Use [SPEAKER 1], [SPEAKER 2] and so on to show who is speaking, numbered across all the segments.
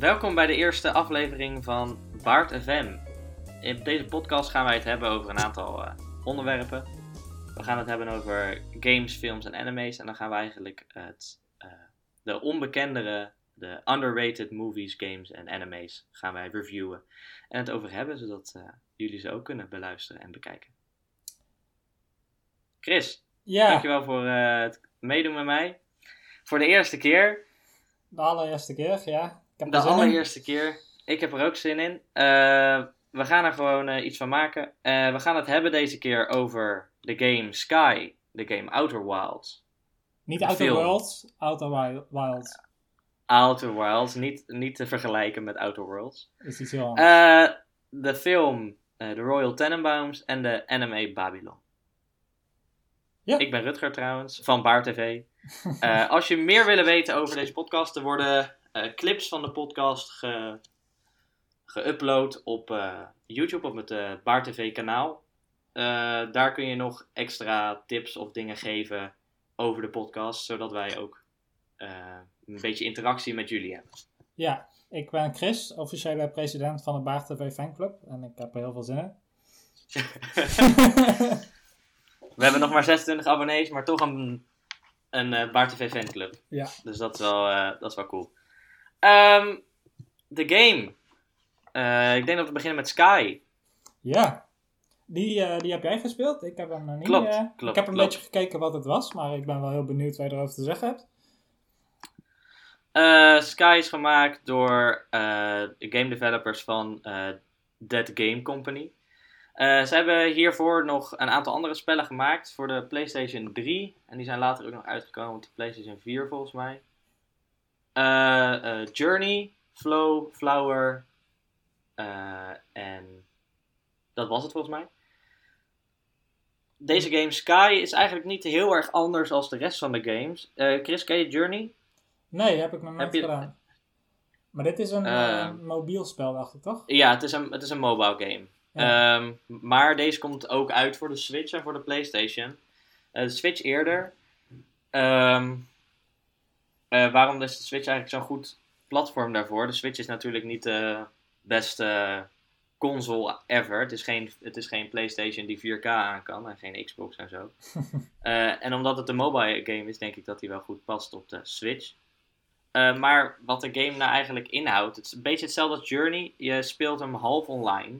[SPEAKER 1] Welkom bij de eerste aflevering van Baart FM. In deze podcast gaan wij het hebben over een aantal uh, onderwerpen. We gaan het hebben over games, films en anime's. En dan gaan we eigenlijk het, uh, de onbekendere, de underrated movies, games en anime's gaan wij reviewen. En het over hebben, zodat uh, jullie ze ook kunnen beluisteren en bekijken. Chris,
[SPEAKER 2] Ja,
[SPEAKER 1] dankjewel voor het meedoen met mij. Voor de eerste keer.
[SPEAKER 2] de allereerste keer, ja.
[SPEAKER 1] De
[SPEAKER 2] er in.
[SPEAKER 1] allereerste keer. Ik heb er ook zin in. Eh, we gaan er gewoon eh, iets van maken. Eh, we gaan het hebben deze keer over de game Sky. De game Outer Wilds.
[SPEAKER 2] Niet Outer
[SPEAKER 1] film.
[SPEAKER 2] Worlds, Outer Wi- Wilds.
[SPEAKER 1] Outer Wilds. Niet, niet te vergelijken met Outer Worlds.
[SPEAKER 2] Is iets heel anders.
[SPEAKER 1] De film The Royal Tenenbaums en de anime Babylon.
[SPEAKER 2] Ja.
[SPEAKER 1] Ik ben Rutger trouwens, van Baar TV. Als je meer willen weten over deze podcast, er worden eh, clips van de podcast ge, geüpload op eh, YouTube, op het eh Baar TV kanaal. Daar kun je nog extra tips of dingen geven over de podcast, zodat wij ook een beetje interactie met jullie hebben.
[SPEAKER 2] Ja, ik ben Chris, officiële president van de Baard TV fanclub. En ik heb er heel veel zin in.
[SPEAKER 1] We hebben nog maar 26 abonnees, maar toch een, een Baar TV fanclub.
[SPEAKER 2] ja,
[SPEAKER 1] Dus dat is wel, dat is wel cool. Ehm, de game. Eh, ik denk dat we beginnen met Sky.
[SPEAKER 2] ja. Die, eh, die heb jij gespeeld. Ik heb hem nog niet.
[SPEAKER 1] Klopt,
[SPEAKER 2] eh,
[SPEAKER 1] klopt,
[SPEAKER 2] ik heb een
[SPEAKER 1] klopt.
[SPEAKER 2] beetje gekeken wat het was, maar ik ben wel heel benieuwd wat je erover te zeggen hebt.
[SPEAKER 1] Sky is gemaakt door game developers van Dead Game Company. Ze hebben hiervoor nog een aantal andere spellen gemaakt voor de PlayStation 3. En die zijn later ook nog uitgekomen op de PlayStation 4 volgens mij. Eh, eh, Journey, Flow, Flower eh, en dat was het volgens mij. Deze game Sky is eigenlijk niet heel erg anders als de rest van de games. Chris, ken je Journey?
[SPEAKER 2] Nee, heb ik nog nooit
[SPEAKER 1] je-
[SPEAKER 2] gedaan. Maar dit is een mobiel spel, dacht ik toch?
[SPEAKER 1] Ja, het is een, het is een mobile game.
[SPEAKER 2] Ja.
[SPEAKER 1] Ehm, maar deze komt ook uit voor de Switch en voor de PlayStation. De Switch eerder. Ehm, eh, waarom is de Switch eigenlijk zo'n goed platform daarvoor? De Switch is natuurlijk niet de beste console ever. Het is geen, het is geen PlayStation die 4K aan kan en geen Xbox en zo. Eh, en omdat het een mobile game is, denk ik dat die wel goed past op de Switch. Eh, maar wat de game nou eigenlijk inhoudt, het is een beetje hetzelfde als Journey. Je speelt hem half online.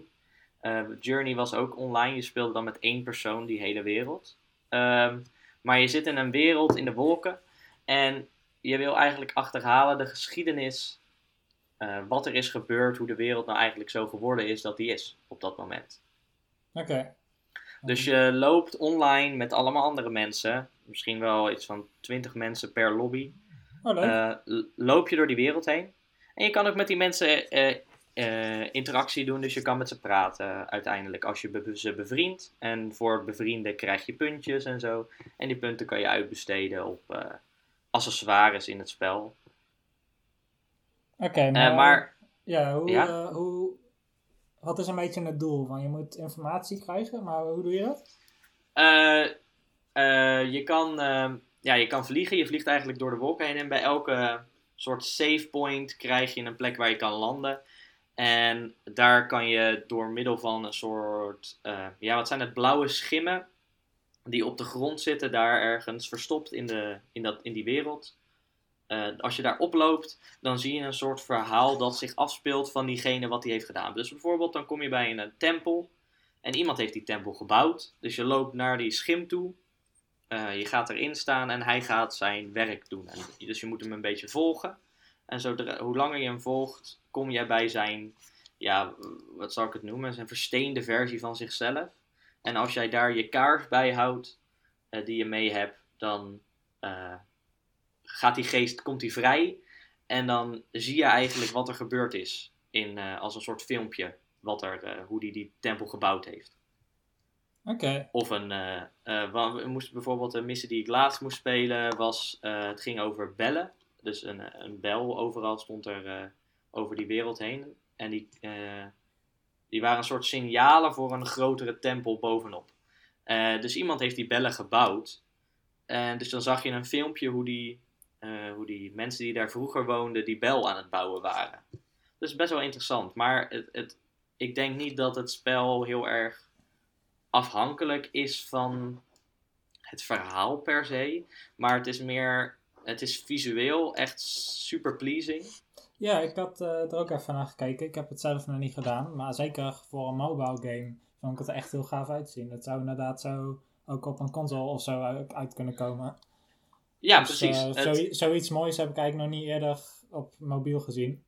[SPEAKER 1] Journey was ook online. Je speelde dan met één persoon die hele wereld. Ehm, maar je zit in een wereld in de wolken. En je wil eigenlijk achterhalen de geschiedenis. eh, wat er is gebeurd, hoe de wereld nou eigenlijk zo geworden is dat die is op dat moment.
[SPEAKER 2] Oké.
[SPEAKER 1] Dus je loopt online met allemaal andere mensen. Misschien wel iets van 20 mensen per lobby.
[SPEAKER 2] Oh, leuk.
[SPEAKER 1] L- loop je door die wereld heen. En je kan ook met die mensen eh, interactie doen, dus je kan met ze praten uiteindelijk als je be- ze bevriendt. En voor bevrienden krijg je puntjes en zo. En die punten kan je uitbesteden op accessoires in het spel.
[SPEAKER 2] Oké,
[SPEAKER 1] Eh,
[SPEAKER 2] maar,
[SPEAKER 1] maar
[SPEAKER 2] ja, hoe,
[SPEAKER 1] Ja?
[SPEAKER 2] eh, hoe, wat is een beetje het doel? Want je moet informatie krijgen, maar hoe doe je dat?
[SPEAKER 1] eh, je, kan, eh, ja, je kan vliegen, je vliegt eigenlijk door de wolken heen. En bij elke soort save point krijg je een plek waar je kan landen. En daar kan je door middel van een soort, ja, wat zijn het, blauwe schimmen die op de grond zitten, daar ergens verstopt in, de, in, dat, in die wereld. Eh, als je daar oploopt, dan zie je een soort verhaal dat zich afspeelt van diegene wat hij heeft gedaan. Dus bijvoorbeeld, dan kom je bij een tempel en iemand heeft die tempel gebouwd. Dus je loopt naar die schim toe, Eh, je gaat erin staan en hij gaat zijn werk doen. En, dus je moet hem een beetje volgen. En zodra, hoe langer je hem volgt, kom je bij zijn, ja, wat zal ik het noemen, zijn versteende versie van zichzelf. En als jij daar je kaars bij houdt, eh, die je mee hebt, dan eh, gaat die geest, komt die vrij. En dan zie je eigenlijk wat er gebeurd is, in, eh, als een soort filmpje, wat er, hoe die die tempel gebouwd heeft.
[SPEAKER 2] Oké,
[SPEAKER 1] Of een, we moesten bijvoorbeeld een missie die ik laatst moest spelen, was, het ging over bellen. Dus een, een bel overal stond er over die wereld heen. En die, die waren een soort signalen voor een grotere tempel bovenop. Eh, dus iemand heeft die bellen gebouwd. En dus dan zag je een filmpje hoe die, eh, hoe die mensen die daar vroeger woonden, die bel aan het bouwen waren. dus best wel interessant. Maar het, het, ik denk niet dat het spel heel erg afhankelijk is van het verhaal per se. Maar het is meer, het is visueel echt super pleasing.
[SPEAKER 2] Ja, ik had eh, er ook even naar gekeken. Ik heb het zelf nog niet gedaan. Maar zeker voor een mobile game vond ik het er echt heel gaaf uitzien. Dat zou inderdaad zo ook op een console of zo uit, uit kunnen komen.
[SPEAKER 1] Ja,
[SPEAKER 2] Dus,
[SPEAKER 1] precies.
[SPEAKER 2] eh,
[SPEAKER 1] Het-
[SPEAKER 2] zo- zoiets moois heb ik eigenlijk nog niet eerder op mobiel gezien.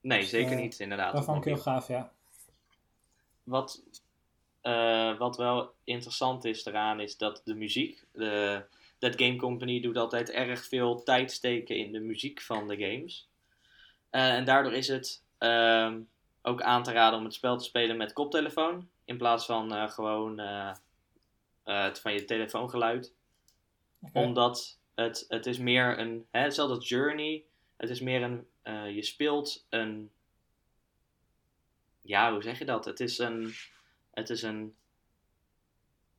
[SPEAKER 1] nee, zeker
[SPEAKER 2] eh,
[SPEAKER 1] niet inderdaad.
[SPEAKER 2] Dat vond ik heel gaaf, ja.
[SPEAKER 1] Wat, wat wel interessant is eraan is dat de muziek. De, dat Game Company doet altijd erg veel tijd steken in de muziek van de games. Eh, en daardoor is het ehm, ook aan te raden om het spel te spelen met koptelefoon. In plaats van eh, gewoon eh, het van je telefoongeluid.
[SPEAKER 2] Oké.
[SPEAKER 1] Omdat het, het is meer een. Hè, hetzelfde als Journey. Het is meer een. je speelt een. Ja, hoe zeg je dat? Het is een. Het is een.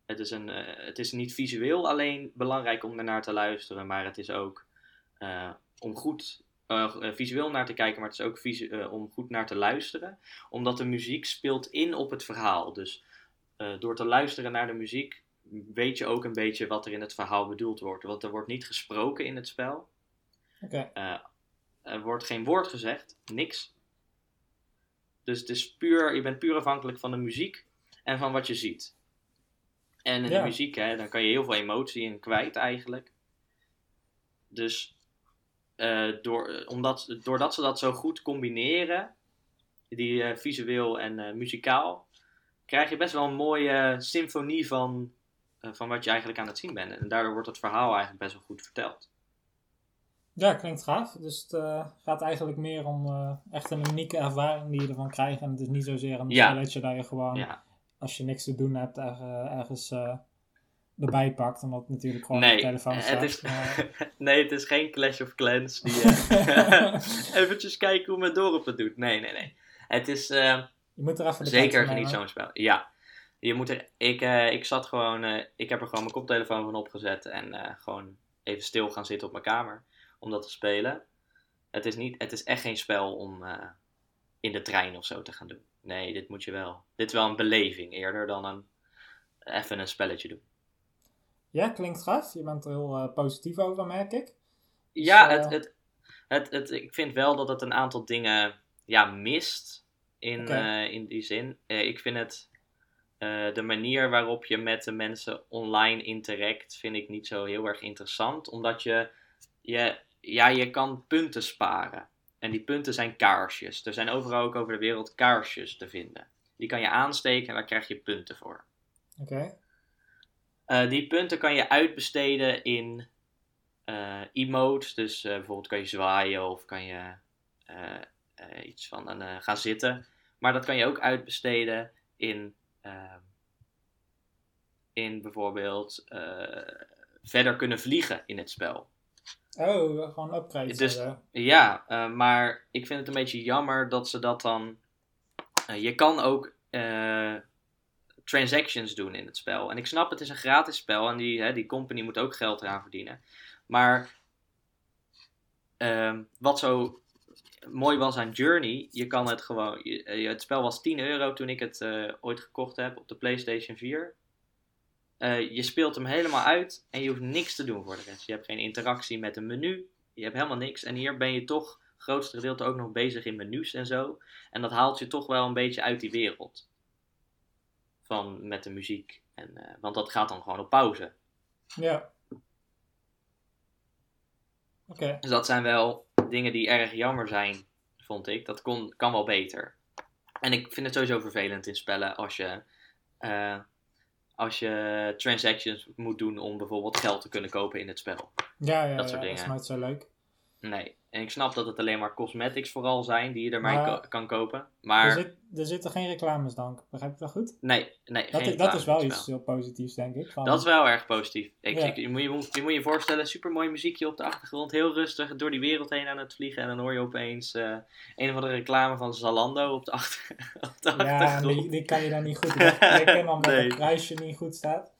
[SPEAKER 1] Het is, een, het is niet visueel alleen belangrijk om ernaar te luisteren, maar het is ook om goed eh, eh, visueel naar te kijken, maar het is ook eh, om goed naar te luisteren. Omdat de muziek speelt in op het verhaal. Dus door te luisteren naar de muziek weet je ook een beetje wat er in het verhaal bedoeld wordt. Want er wordt niet gesproken in het spel. Er wordt geen woord gezegd, niks. Dus het is puur, je bent puur afhankelijk van de muziek en van wat je ziet. En in
[SPEAKER 2] Ja.
[SPEAKER 1] de muziek, hè, dan kan je heel veel emotie in kwijt eigenlijk. Dus eh, door, omdat, doordat ze dat zo goed combineren, die eh, visueel en eh, muzikaal, krijg je best wel een mooie symfonie van, eh, van wat je eigenlijk aan het zien bent. En daardoor wordt het verhaal eigenlijk best wel goed verteld.
[SPEAKER 2] Ja, klinkt gaaf. Dus het eh, gaat eigenlijk meer om eh, echt een unieke ervaring die je ervan krijgt. En het is niet zozeer een
[SPEAKER 1] Ja.
[SPEAKER 2] spelletje dat je gewoon,
[SPEAKER 1] Ja.
[SPEAKER 2] als je niks te doen hebt, er, eh, ergens eh, erbij pakt. Omdat het natuurlijk gewoon op
[SPEAKER 1] Nee,
[SPEAKER 2] je telefoon
[SPEAKER 1] het is,
[SPEAKER 2] Maar-
[SPEAKER 1] nee, het is geen Clash of Clans die eh, eventjes kijken hoe mijn dorp het doet. Nee, nee, nee. Het is eh,
[SPEAKER 2] je moet er even de
[SPEAKER 1] zeker niet zo'n spel. Ja, je moet er, ik, eh, ik zat gewoon, eh, ik heb er gewoon mijn koptelefoon van opgezet en eh, gewoon even stil gaan zitten op mijn kamer om dat te spelen. Het is, niet, het is echt geen spel om eh, in de trein of zo te gaan doen. Nee, dit moet je wel. Dit is wel een beleving eerder dan een, even een spelletje doen.
[SPEAKER 2] Ja, klinkt gaaf. Je bent er heel eh, positief over, merk ik.
[SPEAKER 1] Ja,
[SPEAKER 2] Dus,
[SPEAKER 1] het,
[SPEAKER 2] eh,
[SPEAKER 1] het, het, het, ik vind wel dat het een aantal dingen ja, mist in, eh, in die zin. Ik vind het, de manier waarop je met de mensen online interact, vind ik niet zo heel erg interessant. Omdat je, je, ja, je kan punten sparen. En die punten zijn kaarsjes. Er zijn overal ook over de wereld kaarsjes te vinden. Die kan je aansteken en daar krijg je punten voor.
[SPEAKER 2] Oké.
[SPEAKER 1] Eh, die punten kan je uitbesteden in eh, emotes. Dus eh, bijvoorbeeld kan je zwaaien of kan je iets van een, gaan zitten. Maar dat kan je ook uitbesteden in, ehm, in bijvoorbeeld verder kunnen vliegen in het spel.
[SPEAKER 2] Oh, gewoon upgrades.
[SPEAKER 1] Dus-. Ja, maar ik vind het een beetje jammer dat ze dat dan. je kan ook transactions doen in het spel. En ik snap, het is een gratis spel en die, hè, die company moet ook geld eraan verdienen. Maar ehm, wat zo mooi was aan Journey, je kan het gewoon. je- eh, het spel was 10 euro toen ik het eh, ooit gekocht heb op de PlayStation 4. Eh, je speelt hem helemaal uit en je hoeft niks te doen voor de rest. Je hebt geen interactie met een menu. Je hebt helemaal niks. En hier ben je toch grootste gedeelte ook nog bezig in menus en zo. En dat haalt je toch wel een beetje uit die wereld. Van met de muziek. En, eh, want dat gaat dan gewoon op pauze.
[SPEAKER 2] Ja. Oké.
[SPEAKER 1] Dus dat zijn wel dingen die erg jammer zijn, vond ik. Dat kon, kan wel beter. En ik vind het sowieso vervelend in spellen als je, eh, als je transactions moet doen om bijvoorbeeld geld te kunnen kopen in het spel.
[SPEAKER 2] Ja, ja,
[SPEAKER 1] Dat
[SPEAKER 2] ja,
[SPEAKER 1] soort
[SPEAKER 2] dat is
[SPEAKER 1] dingen.
[SPEAKER 2] nooit zo leuk.
[SPEAKER 1] Nee. En ik snap dat het alleen maar cosmetics vooral zijn die je ermee
[SPEAKER 2] Maar-
[SPEAKER 1] kan kopen.
[SPEAKER 2] Er,
[SPEAKER 1] Maar
[SPEAKER 2] zit, er zitten geen reclames dan. Begrijp ik dat goed?
[SPEAKER 1] nee, nee
[SPEAKER 2] Dat,
[SPEAKER 1] geen
[SPEAKER 2] is, dat is wel iets heel positiefs, denk ik. Van,
[SPEAKER 1] Dat is wel erg positief. Ik,
[SPEAKER 2] Ja.
[SPEAKER 1] ik- je, moet, je, moet, je moet je voorstellen, super mooi muziekje op de achtergrond, heel rustig door die wereld heen aan het vliegen. En dan hoor je opeens eh, een of andere reclame van Zalando op de, achter, op de
[SPEAKER 2] ja,
[SPEAKER 1] achtergrond.
[SPEAKER 2] die, die kan je dan niet goed wegklikken omdat
[SPEAKER 1] Nee.
[SPEAKER 2] het kruisje niet goed staat.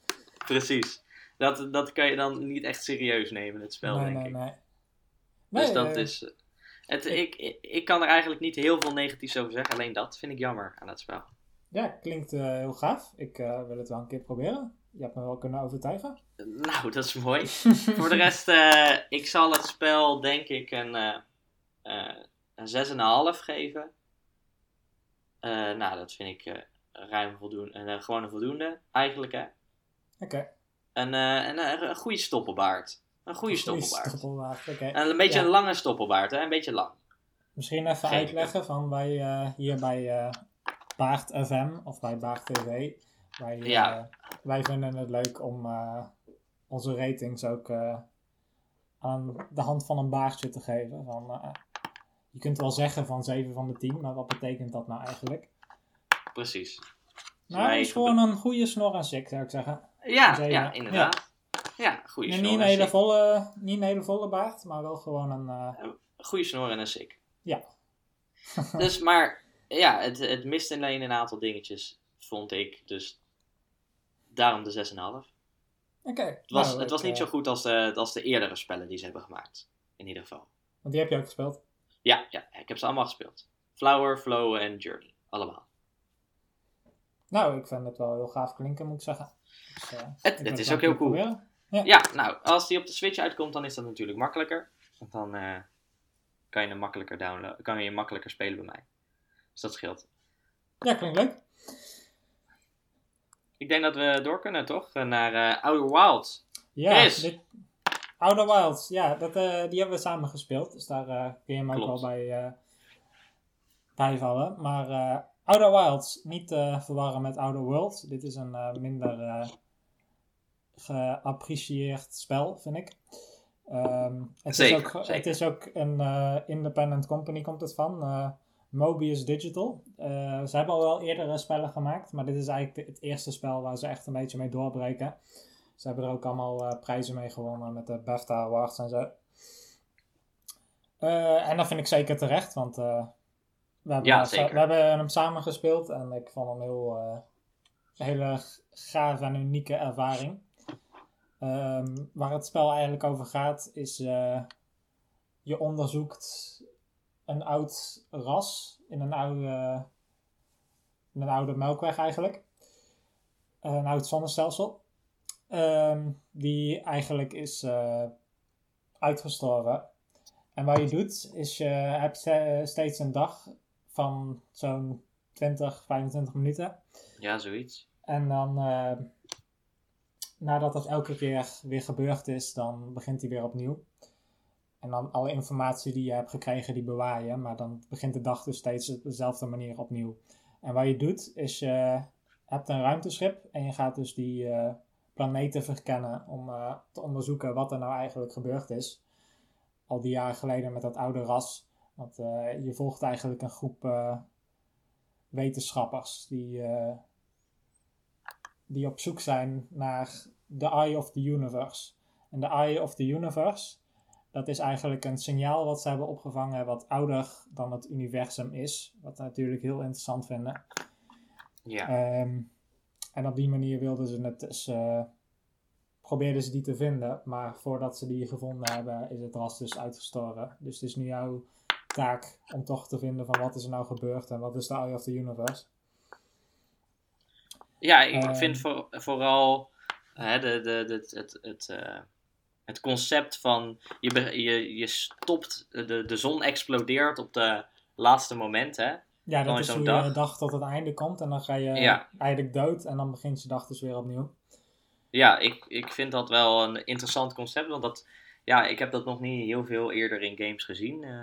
[SPEAKER 1] Precies. Dat, dat kan je dan niet echt serieus nemen, het spel,
[SPEAKER 2] nee,
[SPEAKER 1] denk
[SPEAKER 2] nee,
[SPEAKER 1] ik.
[SPEAKER 2] nee.
[SPEAKER 1] Dus
[SPEAKER 2] Nee,
[SPEAKER 1] dat
[SPEAKER 2] eh,
[SPEAKER 1] is. Het, ik, ik, ik kan er eigenlijk niet heel veel negatiefs over zeggen. Alleen dat vind ik jammer aan het spel.
[SPEAKER 2] Ja, klinkt eh, heel gaaf. Ik eh, wil het wel een keer proberen. Je hebt me wel kunnen overtuigen.
[SPEAKER 1] Nou, dat is mooi. Voor de rest, eh, ik zal het spel denk ik een, eh eh een 6,5 geven. Eh, nou, dat vind ik eh, ruim voldoende. en gewoon een voldoende, eigenlijk hè.
[SPEAKER 2] Oké.
[SPEAKER 1] Een, eh, een, een, een goede stoppelbaard. Een goede stoppelbaard.
[SPEAKER 2] Stoppelbaard, oké.
[SPEAKER 1] En een beetje
[SPEAKER 2] Ja.
[SPEAKER 1] een lange stoppelbaard, hè? Een beetje lang.
[SPEAKER 2] Misschien even
[SPEAKER 1] Geen
[SPEAKER 2] uitleggen van wij eh, hier bij eh Baard FM of bij Baard TV. Wij, eh, wij vinden het leuk om onze ratings ook aan de hand van een baardje te geven. Van, je kunt wel zeggen van 7 van de 10, maar wat betekent dat nou eigenlijk?
[SPEAKER 1] Precies.
[SPEAKER 2] Nou, is gewoon een goede snor en sik, zou ik zeggen.
[SPEAKER 1] Ja, ja inderdaad. Ja, goede
[SPEAKER 2] Nee,
[SPEAKER 1] snor.
[SPEAKER 2] niet, een
[SPEAKER 1] en
[SPEAKER 2] hele volle, niet een hele volle baard, maar wel gewoon een... eh,
[SPEAKER 1] Goede snor en een sik.
[SPEAKER 2] ja.
[SPEAKER 1] Dus, maar ja, het, het mist alleen een aantal dingetjes, vond ik. Dus daarom de 6,5.
[SPEAKER 2] Oké.
[SPEAKER 1] Het was,
[SPEAKER 2] nou,
[SPEAKER 1] het was niet
[SPEAKER 2] eh,
[SPEAKER 1] zo goed als de, als de eerdere spellen die ze hebben gemaakt. In ieder geval.
[SPEAKER 2] Want die heb je ook gespeeld.
[SPEAKER 1] Ja, ja, ik heb ze allemaal gespeeld. Flower, Flow en Journey. Allemaal.
[SPEAKER 2] Nou, ik vind het wel heel gaaf klinken, moet ik zeggen. Dus, eh,
[SPEAKER 1] Het-
[SPEAKER 2] ik
[SPEAKER 1] het is ook heel cool.
[SPEAKER 2] proberen.
[SPEAKER 1] Ja, nou, als die op de Switch uitkomt, dan is dat natuurlijk makkelijker. Want dan eh, kan je hem makkelijker downloaden. Kan je hem makkelijker spelen bij mij. Dus dat scheelt.
[SPEAKER 2] Ja, klinkt leuk.
[SPEAKER 1] Ik denk dat we door kunnen, toch? Naar eh Outer Wilds.
[SPEAKER 2] Ja,
[SPEAKER 1] Chris.
[SPEAKER 2] dit, Outer Wilds, ja, dat, eh, die hebben we samen gespeeld. Dus daar eh, kun je hem ook wel bij eh, bijvallen. Maar eh, Outer Wilds, niet eh, verwarren met Outer Worlds. Dit is een eh, minder eh geapprecieerd spel, vind ik. Ehm, het,
[SPEAKER 1] Zeker,
[SPEAKER 2] is ook,
[SPEAKER 1] zeker.
[SPEAKER 2] het is ook een eh, independent company, komt het van. eh, Mobius Digital. Eh, ze hebben al wel eerdere spellen gemaakt, maar dit is eigenlijk het eerste spel waar ze echt een beetje mee doorbreken. Ze hebben er ook allemaal prijzen mee gewonnen met de BAFTA Awards en zo. En dat vind ik zeker terecht, want we, hebben,
[SPEAKER 1] Ja,
[SPEAKER 2] hem-
[SPEAKER 1] zeker.
[SPEAKER 2] we hebben hem samen gespeeld en ik vond hem heel, hele gave en unieke ervaring. Ehm, waar het spel eigenlijk over gaat is eh, je onderzoekt een oud ras in een oude, in een oude melkweg eigenlijk. Een oud zonnestelsel. Ehm, die eigenlijk is eh, uitgestorven. En wat je doet, is je hebt eh, steeds een dag van zo'n 20, 25 minuten.
[SPEAKER 1] Ja, zoiets.
[SPEAKER 2] En dan, eh, nadat dat elke keer weer gebeurd is, dan begint hij weer opnieuw. En dan alle informatie die je hebt gekregen, die bewaar je. Maar dan begint de dag dus steeds op dezelfde manier opnieuw. En wat je doet, is je hebt een ruimteschip en je gaat dus die eh, planeten verkennen om eh, te onderzoeken wat er nou eigenlijk gebeurd is. Al die jaren geleden met dat oude ras. Want eh, je volgt eigenlijk een groep wetenschappers die, die op zoek zijn naar the Eye of the Universe. En de Eye of the Universe, dat is eigenlijk een signaal wat ze hebben opgevangen wat ouder dan het universum is. Wat we natuurlijk heel interessant vinden.
[SPEAKER 1] Ja.
[SPEAKER 2] Ehm, en op die manier wilden ze het dus, eh, probeerden ze die te vinden. Maar voordat ze die gevonden hebben, is het ras dus uitgestorven. Dus het is nu jouw taak om toch te vinden van wat is er nou gebeurd en wat is de Eye of the Universe.
[SPEAKER 1] Ja, ik
[SPEAKER 2] Ehm.
[SPEAKER 1] vind voor, vooral hè, de, de, de, het, het, eh, het concept van je, je, je stopt, de, de zon explodeert op de laatste moment, hè?
[SPEAKER 2] Ja, dat is hoe
[SPEAKER 1] dag.
[SPEAKER 2] je dag tot het einde komt en dan ga je
[SPEAKER 1] Ja.
[SPEAKER 2] eigenlijk dood en dan begint je dag dus weer opnieuw.
[SPEAKER 1] Ja, ik, ik vind dat wel een interessant concept, want dat, ja, ik heb dat nog niet heel veel eerder in games gezien. eh.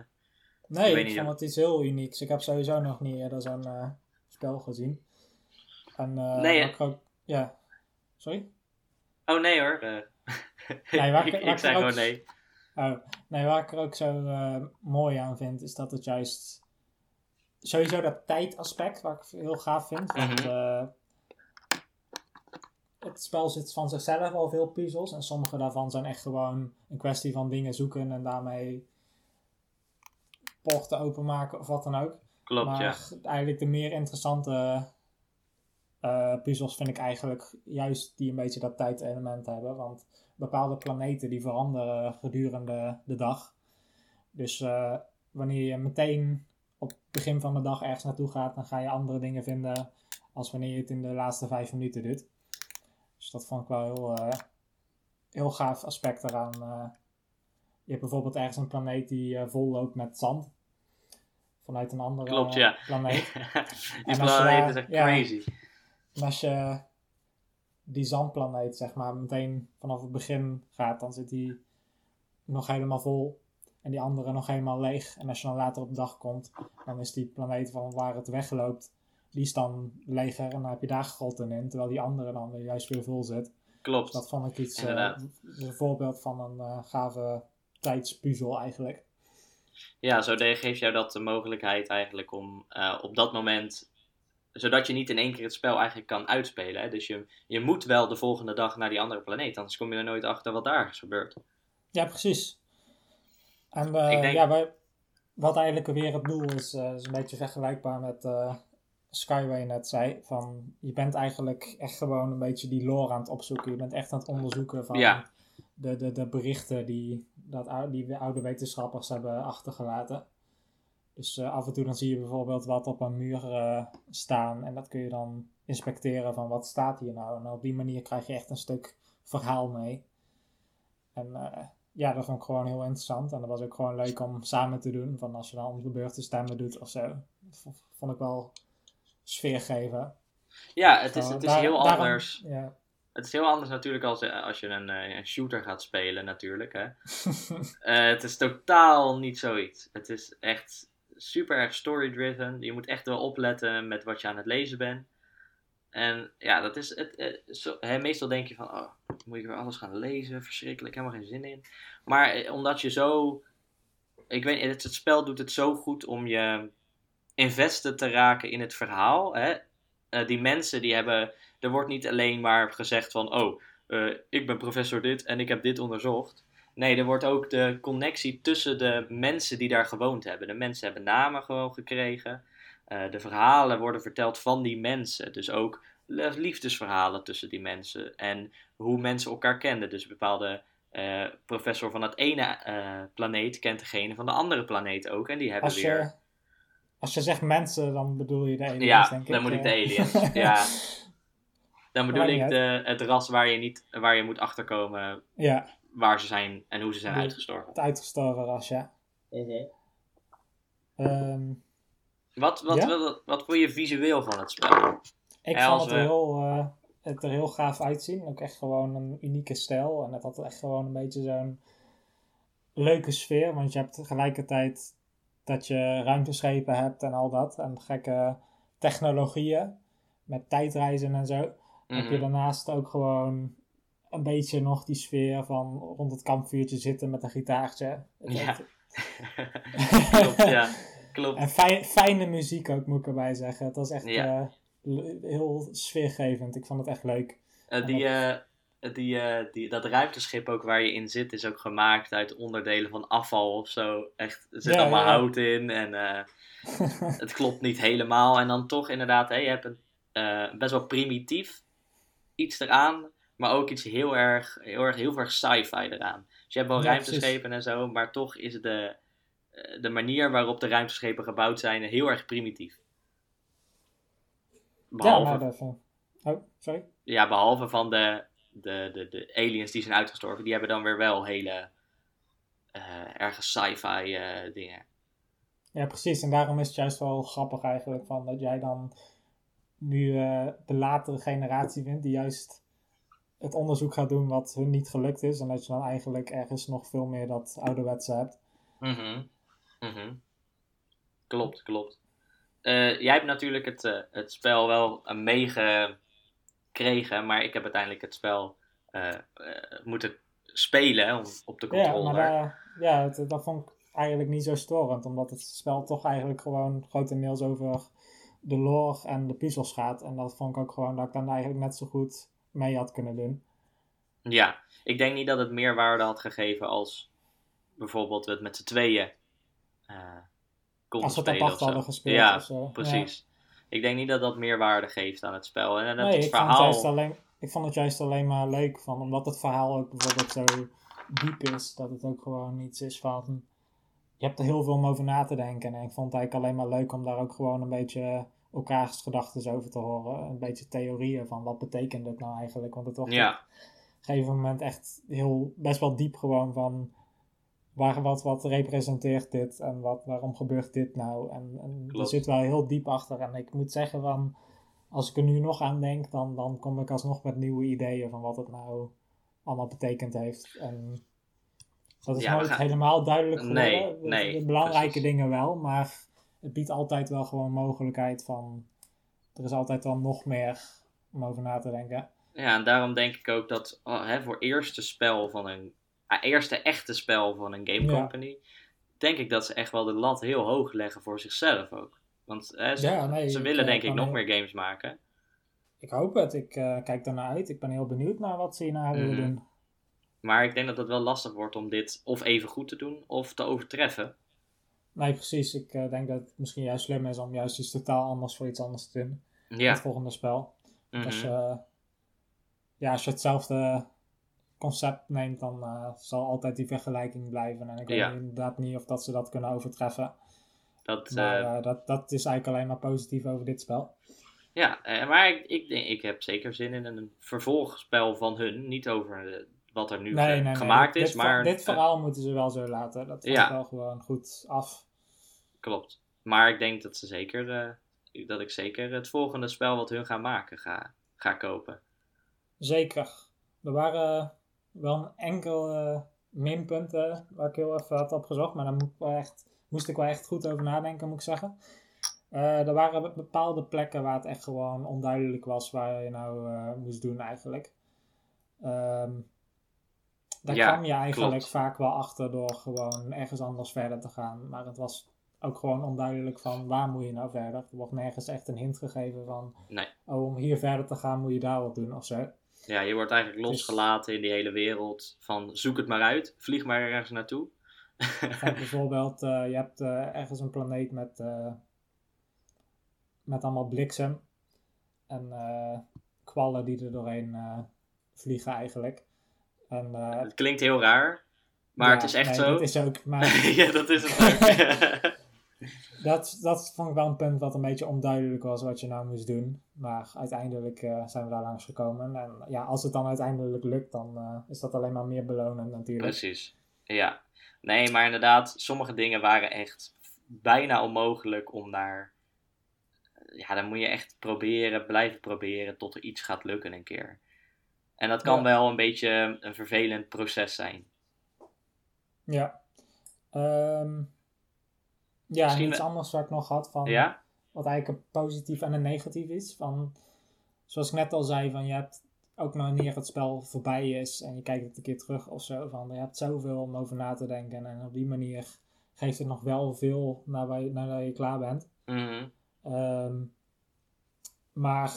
[SPEAKER 2] Nee,
[SPEAKER 1] Ik
[SPEAKER 2] ik vond het iets heel unieks. Ik heb sowieso nog niet eerder zo'n eh, spel gezien. En, eh,
[SPEAKER 1] Nee,
[SPEAKER 2] ook- Ja, sorry?
[SPEAKER 1] Oh nee hoor. eh.
[SPEAKER 2] Nee, waar ik-
[SPEAKER 1] ik,
[SPEAKER 2] waar
[SPEAKER 1] ik zei
[SPEAKER 2] ook-
[SPEAKER 1] nee.
[SPEAKER 2] Oh, nee, waar ik er ook zo eh, mooi aan vind, is dat het juist sowieso dat tijdaspect, wat ik heel gaaf vind. Want
[SPEAKER 1] Mhm.
[SPEAKER 2] het spel zit van zichzelf al veel puzzels en sommige daarvan zijn echt gewoon een kwestie van dingen zoeken en daarmee poorten openmaken of wat dan ook.
[SPEAKER 1] Klopt,
[SPEAKER 2] maar
[SPEAKER 1] ja.
[SPEAKER 2] eigenlijk de meer interessante eh, puzzels vind ik eigenlijk juist die een beetje dat tijdelement hebben. Want bepaalde planeten die veranderen gedurende de dag. Dus eh, wanneer je meteen op het begin van de dag ergens naartoe gaat, dan ga je andere dingen vinden als wanneer je het in de laatste vijf minuten doet. Dus dat vond ik wel heel, uh, heel gaaf aspect eraan. Je hebt bijvoorbeeld ergens een planeet die vol loopt met zand. Vanuit een andere
[SPEAKER 1] Klopt, ja.
[SPEAKER 2] planeet.
[SPEAKER 1] die planeet is echt crazy.
[SPEAKER 2] En als je die zandplaneet, zeg maar, meteen vanaf het begin gaat, dan zit die nog helemaal vol. En die andere nog helemaal leeg. En als je dan later op de dag komt, dan is die planeet van waar het wegloopt, die is dan leger. En dan heb je daar grotten in, terwijl die andere dan weer juist weer vol zit.
[SPEAKER 1] Klopt.
[SPEAKER 2] Dus dat vond ik iets, uh, een voorbeeld van een uh, gave tijdspuzzel eigenlijk.
[SPEAKER 1] Ja, zo geeft jou dat de mogelijkheid eigenlijk om uh, op dat moment zodat je niet in één keer het spel eigenlijk kan uitspelen. Hè? Dus je, je moet wel de volgende dag naar die andere planeet, anders kom je er nooit achter wat daar is gebeurd.
[SPEAKER 2] Ja, precies. En uh, denk... ja, wij, wat eigenlijk weer het doel is, uh, is een beetje vergelijkbaar met uh, Skyway net zei. Van, je bent eigenlijk echt gewoon een beetje die lore aan het opzoeken. Je bent echt aan het onderzoeken van
[SPEAKER 1] ja.
[SPEAKER 2] de, de, de berichten die, dat, die de oude wetenschappers hebben achtergelaten. Dus uh, af en toe dan zie je bijvoorbeeld wat op een muur uh, staan en dat kun je dan inspecteren van wat staat hier nou. En op die manier krijg je echt een stuk verhaal mee. En uh, ja, dat vond ik gewoon heel interessant. En dat was ook gewoon leuk om samen te doen. Van als je dan om de beurt stemmen doet of zo. Dat vond ik wel sfeer geven.
[SPEAKER 1] Ja, het is, het is
[SPEAKER 2] Daar-
[SPEAKER 1] heel
[SPEAKER 2] daarom-
[SPEAKER 1] anders.
[SPEAKER 2] ja.
[SPEAKER 1] Het is heel anders natuurlijk als, als je een, eh, een shooter gaat spelen natuurlijk. Hè. Eh, het is totaal niet zoiets. Het is echt super erg story-driven. Je moet echt wel opletten met wat je aan het lezen bent. En ja, dat is het. eh, meestal denk je van, oh, moet ik weer alles gaan lezen? Verschrikkelijk, helemaal geen zin in. Maar eh, omdat je zo. Ik weet het, het spel doet het zo goed om je invested te raken in het verhaal. Hè? Eh, die mensen die hebben. Er wordt niet alleen maar gezegd van, oh, ik ben professor dit en ik heb dit onderzocht. Nee, er wordt ook de connectie tussen de mensen die daar gewoond hebben. De mensen hebben namen gewoon gekregen. Eh, de verhalen worden verteld van die mensen. Dus ook le- liefdesverhalen tussen die mensen. En hoe mensen elkaar kenden. Dus een bepaalde eh, professor van het ene eh, planeet kent degene van de andere planeet ook. En die hebben
[SPEAKER 2] Als
[SPEAKER 1] weer...
[SPEAKER 2] je, als je zegt mensen, dan bedoel je de aliens,
[SPEAKER 1] Ja,
[SPEAKER 2] denk ik.
[SPEAKER 1] dan moet ik de aliens. ja. Dan bedoel ik de, het ras waar je, niet, waar je moet achterkomen
[SPEAKER 2] ja,
[SPEAKER 1] waar ze zijn en hoe ze zijn
[SPEAKER 2] De-
[SPEAKER 1] uitgestorven.
[SPEAKER 2] het uitgestorven ras, ja. Ehm,
[SPEAKER 1] Wat, wat,
[SPEAKER 2] Ja?
[SPEAKER 1] wat, wat vond je visueel van het spel?
[SPEAKER 2] Ik vond het er,
[SPEAKER 1] we-
[SPEAKER 2] heel, eh, het er heel gaaf uitzien. Ook echt gewoon een unieke stijl. En het had echt gewoon een beetje zo'n leuke sfeer. Want je hebt tegelijkertijd dat je ruimteschepen hebt en al dat. En gekke technologieën met tijdreizen en zo. Heb je
[SPEAKER 1] Mhm.
[SPEAKER 2] daarnaast ook gewoon een beetje nog die sfeer van rond het kampvuurtje zitten met een gitaartje.
[SPEAKER 1] Ja. Klopt, ja. Klopt.
[SPEAKER 2] En fijn- fijne muziek ook, moet ik erbij zeggen. Het was echt
[SPEAKER 1] Ja.
[SPEAKER 2] eh, heel sfeergevend. Ik vond het echt leuk.
[SPEAKER 1] Eh, die, eh, die, die, dat ruimteschip ook waar je in zit is ook gemaakt uit onderdelen van afval of zo. Echt, er zit
[SPEAKER 2] Ja,
[SPEAKER 1] allemaal
[SPEAKER 2] ja,
[SPEAKER 1] hout in en het klopt niet helemaal. En dan toch inderdaad, hè, je hebt een best wel primitief iets eraan, maar ook iets heel erg, heel erg, heel erg sci-fi eraan. Dus je hebt wel
[SPEAKER 2] Ja,
[SPEAKER 1] ruimteschepen en zo, maar toch is de, eh, de manier waarop de ruimteschepen gebouwd zijn heel erg primitief.
[SPEAKER 2] ja,
[SPEAKER 1] Behalve,
[SPEAKER 2] maar dat vond- Oh, sorry.
[SPEAKER 1] ja, behalve van de, de, de, de aliens die zijn uitgestorven, die hebben dan weer wel hele eh erge sci-fi eh, dingen.
[SPEAKER 2] Ja, precies. En daarom is het juist wel grappig eigenlijk van dat jij dan nu eh, de latere generatie bent die juist het onderzoek gaat doen wat hun niet gelukt is. En dat je dan eigenlijk ergens nog veel meer dat ouderwetse hebt.
[SPEAKER 1] Mhm. Mhm. Klopt, klopt. Eh, jij hebt natuurlijk het, eh, het spel wel eh, meegekregen, maar ik heb uiteindelijk het spel moeten spelen om, op de
[SPEAKER 2] Ja,
[SPEAKER 1] controller.
[SPEAKER 2] maar daar, ja, het- dat vond ik eigenlijk niet zo storend. Omdat het spel toch eigenlijk gewoon grotendeels over de lore en de puzzels gaat. En dat vond ik ook gewoon dat ik dan eigenlijk net zo goed mee had kunnen doen.
[SPEAKER 1] Ja, ik denk niet dat het meer waarde had gegeven als bijvoorbeeld we het met z'n tweeën eh konden
[SPEAKER 2] Als we het apart hadden gespeeld
[SPEAKER 1] Ja,
[SPEAKER 2] of zo.
[SPEAKER 1] precies. Ik denk niet dat dat meer waarde geeft aan het spel. En, en dat
[SPEAKER 2] Nee,
[SPEAKER 1] het
[SPEAKER 2] ik vond het,
[SPEAKER 1] verhaal...
[SPEAKER 2] juist alleen, ik vond het juist alleen maar leuk van, omdat het verhaal ook bijvoorbeeld zo diep is, dat het ook gewoon iets is van je hebt er heel veel om over na te denken. En ik vond het eigenlijk alleen maar leuk om daar ook gewoon een beetje elkaars gedachten over te horen. Een beetje theorieën van wat betekent het nou eigenlijk. Want het was
[SPEAKER 1] Ja,
[SPEAKER 2] op een gegeven moment echt heel, best wel diep gewoon van... Waar, wat, wat representeert dit en wat, waarom gebeurt dit nou? En, en er zit wel heel diep achter. En ik moet zeggen van, als ik er nu nog aan denk, dan, dan kom ik alsnog met nieuwe ideeën van wat het nou allemaal betekend heeft. En dat is
[SPEAKER 1] Ja,
[SPEAKER 2] nooit
[SPEAKER 1] gaan-
[SPEAKER 2] helemaal duidelijk geworden.
[SPEAKER 1] Nee,
[SPEAKER 2] belangrijke
[SPEAKER 1] precies.
[SPEAKER 2] dingen wel, maar het biedt altijd wel gewoon mogelijkheid van, er is altijd wel nog meer om over na te denken.
[SPEAKER 1] ja, en daarom denk ik ook dat oh, hè, voor eerste spel van een ah, eerste echte spel van een game
[SPEAKER 2] Ja.
[SPEAKER 1] company, denk ik dat ze echt wel de lat heel hoog leggen voor zichzelf ook. Want hè, ze,
[SPEAKER 2] Ja, nee,
[SPEAKER 1] ze
[SPEAKER 2] ik,
[SPEAKER 1] willen
[SPEAKER 2] eh,
[SPEAKER 1] denk ik nog
[SPEAKER 2] heel-
[SPEAKER 1] meer games maken.
[SPEAKER 2] Ik hoop het, ik eh, kijk ernaar uit. Ik ben heel benieuwd naar wat ze hierna willen
[SPEAKER 1] Mhm.
[SPEAKER 2] doen.
[SPEAKER 1] Maar ik denk dat het wel lastig wordt om dit of even goed te doen of te overtreffen.
[SPEAKER 2] Nee, precies. Ik eh, denk dat het misschien juist slim is om juist iets totaal anders voor iets anders te doen.
[SPEAKER 1] Ja.
[SPEAKER 2] Het volgende spel.
[SPEAKER 1] mhm.
[SPEAKER 2] Als, je, ja, als je hetzelfde concept neemt, dan eh, zal altijd die vergelijking blijven. En ik weet
[SPEAKER 1] Ja.
[SPEAKER 2] inderdaad niet of dat ze dat kunnen overtreffen.
[SPEAKER 1] dat,
[SPEAKER 2] Maar
[SPEAKER 1] eh,
[SPEAKER 2] dat, dat is eigenlijk alleen maar positief over dit spel.
[SPEAKER 1] ja, maar ik, ik, denk, ik heb zeker zin in een vervolgspel van hun. Niet over wat er nu
[SPEAKER 2] Nee, nee,
[SPEAKER 1] gemaakt is,
[SPEAKER 2] dit,
[SPEAKER 1] maar...
[SPEAKER 2] Dit verhaal moeten ze wel zo laten. Dat gaat
[SPEAKER 1] Ja.
[SPEAKER 2] wel gewoon goed af.
[SPEAKER 1] Klopt. Maar ik denk dat ze zeker, eh, dat ik zeker het volgende spel wat hun gaan maken ga, ga kopen.
[SPEAKER 2] Zeker. Er waren wel een enkel eh, minpunten waar ik heel even had opgezocht, maar daar moet ik wel echt, moest ik wel echt goed over nadenken, moet ik zeggen. Eh, er waren be- bepaalde plekken waar het echt gewoon onduidelijk was waar je nou moest doen eigenlijk. Ehm, daar
[SPEAKER 1] Ja,
[SPEAKER 2] kwam je eigenlijk
[SPEAKER 1] klopt.
[SPEAKER 2] vaak wel achter door gewoon ergens anders verder te gaan. Maar het was ook gewoon onduidelijk van waar moet je nou verder. Er wordt nergens echt een hint gegeven van
[SPEAKER 1] Nee.
[SPEAKER 2] oh, om hier verder te gaan moet je daar wat doen of zo.
[SPEAKER 1] Ja, je wordt eigenlijk
[SPEAKER 2] Dus-
[SPEAKER 1] losgelaten in die hele wereld van zoek het maar uit, vlieg maar ergens naartoe.
[SPEAKER 2] Bijvoorbeeld, eh, je hebt eh, ergens een planeet met, eh, met allemaal bliksem en kwallen die er doorheen vliegen eigenlijk. En,
[SPEAKER 1] Het klinkt heel raar, maar
[SPEAKER 2] ja,
[SPEAKER 1] het is echt
[SPEAKER 2] nee,
[SPEAKER 1] zo.
[SPEAKER 2] Dat is ook, maar
[SPEAKER 1] ja, dat is het ook.
[SPEAKER 2] dat, dat vond ik wel een punt wat een beetje onduidelijk was wat je nou moest doen. Maar uiteindelijk eh, zijn we daar langs gekomen. En ja, als het dan uiteindelijk lukt, dan eh, is dat alleen maar meer belonend natuurlijk.
[SPEAKER 1] Precies. Ja. Nee, maar inderdaad, sommige dingen waren echt bijna onmogelijk om daar. Ja, dan moet je echt proberen, blijven proberen tot er iets gaat lukken een keer. En dat kan
[SPEAKER 2] Ja.
[SPEAKER 1] wel een beetje een vervelend proces zijn.
[SPEAKER 2] Ja. Ehm, ja,
[SPEAKER 1] Misschien
[SPEAKER 2] en iets anders wat ik nog had van
[SPEAKER 1] Ja?
[SPEAKER 2] wat eigenlijk een positief en een negatief is. Van, zoals ik net al zei, van je hebt ook nog wanneer het spel voorbij is en je kijkt het een keer terug of zo. Van, je hebt zoveel om over na te denken en op die manier geeft het nog wel veel nadat je, nadat je klaar bent.
[SPEAKER 1] Mhm.
[SPEAKER 2] Ehm, maar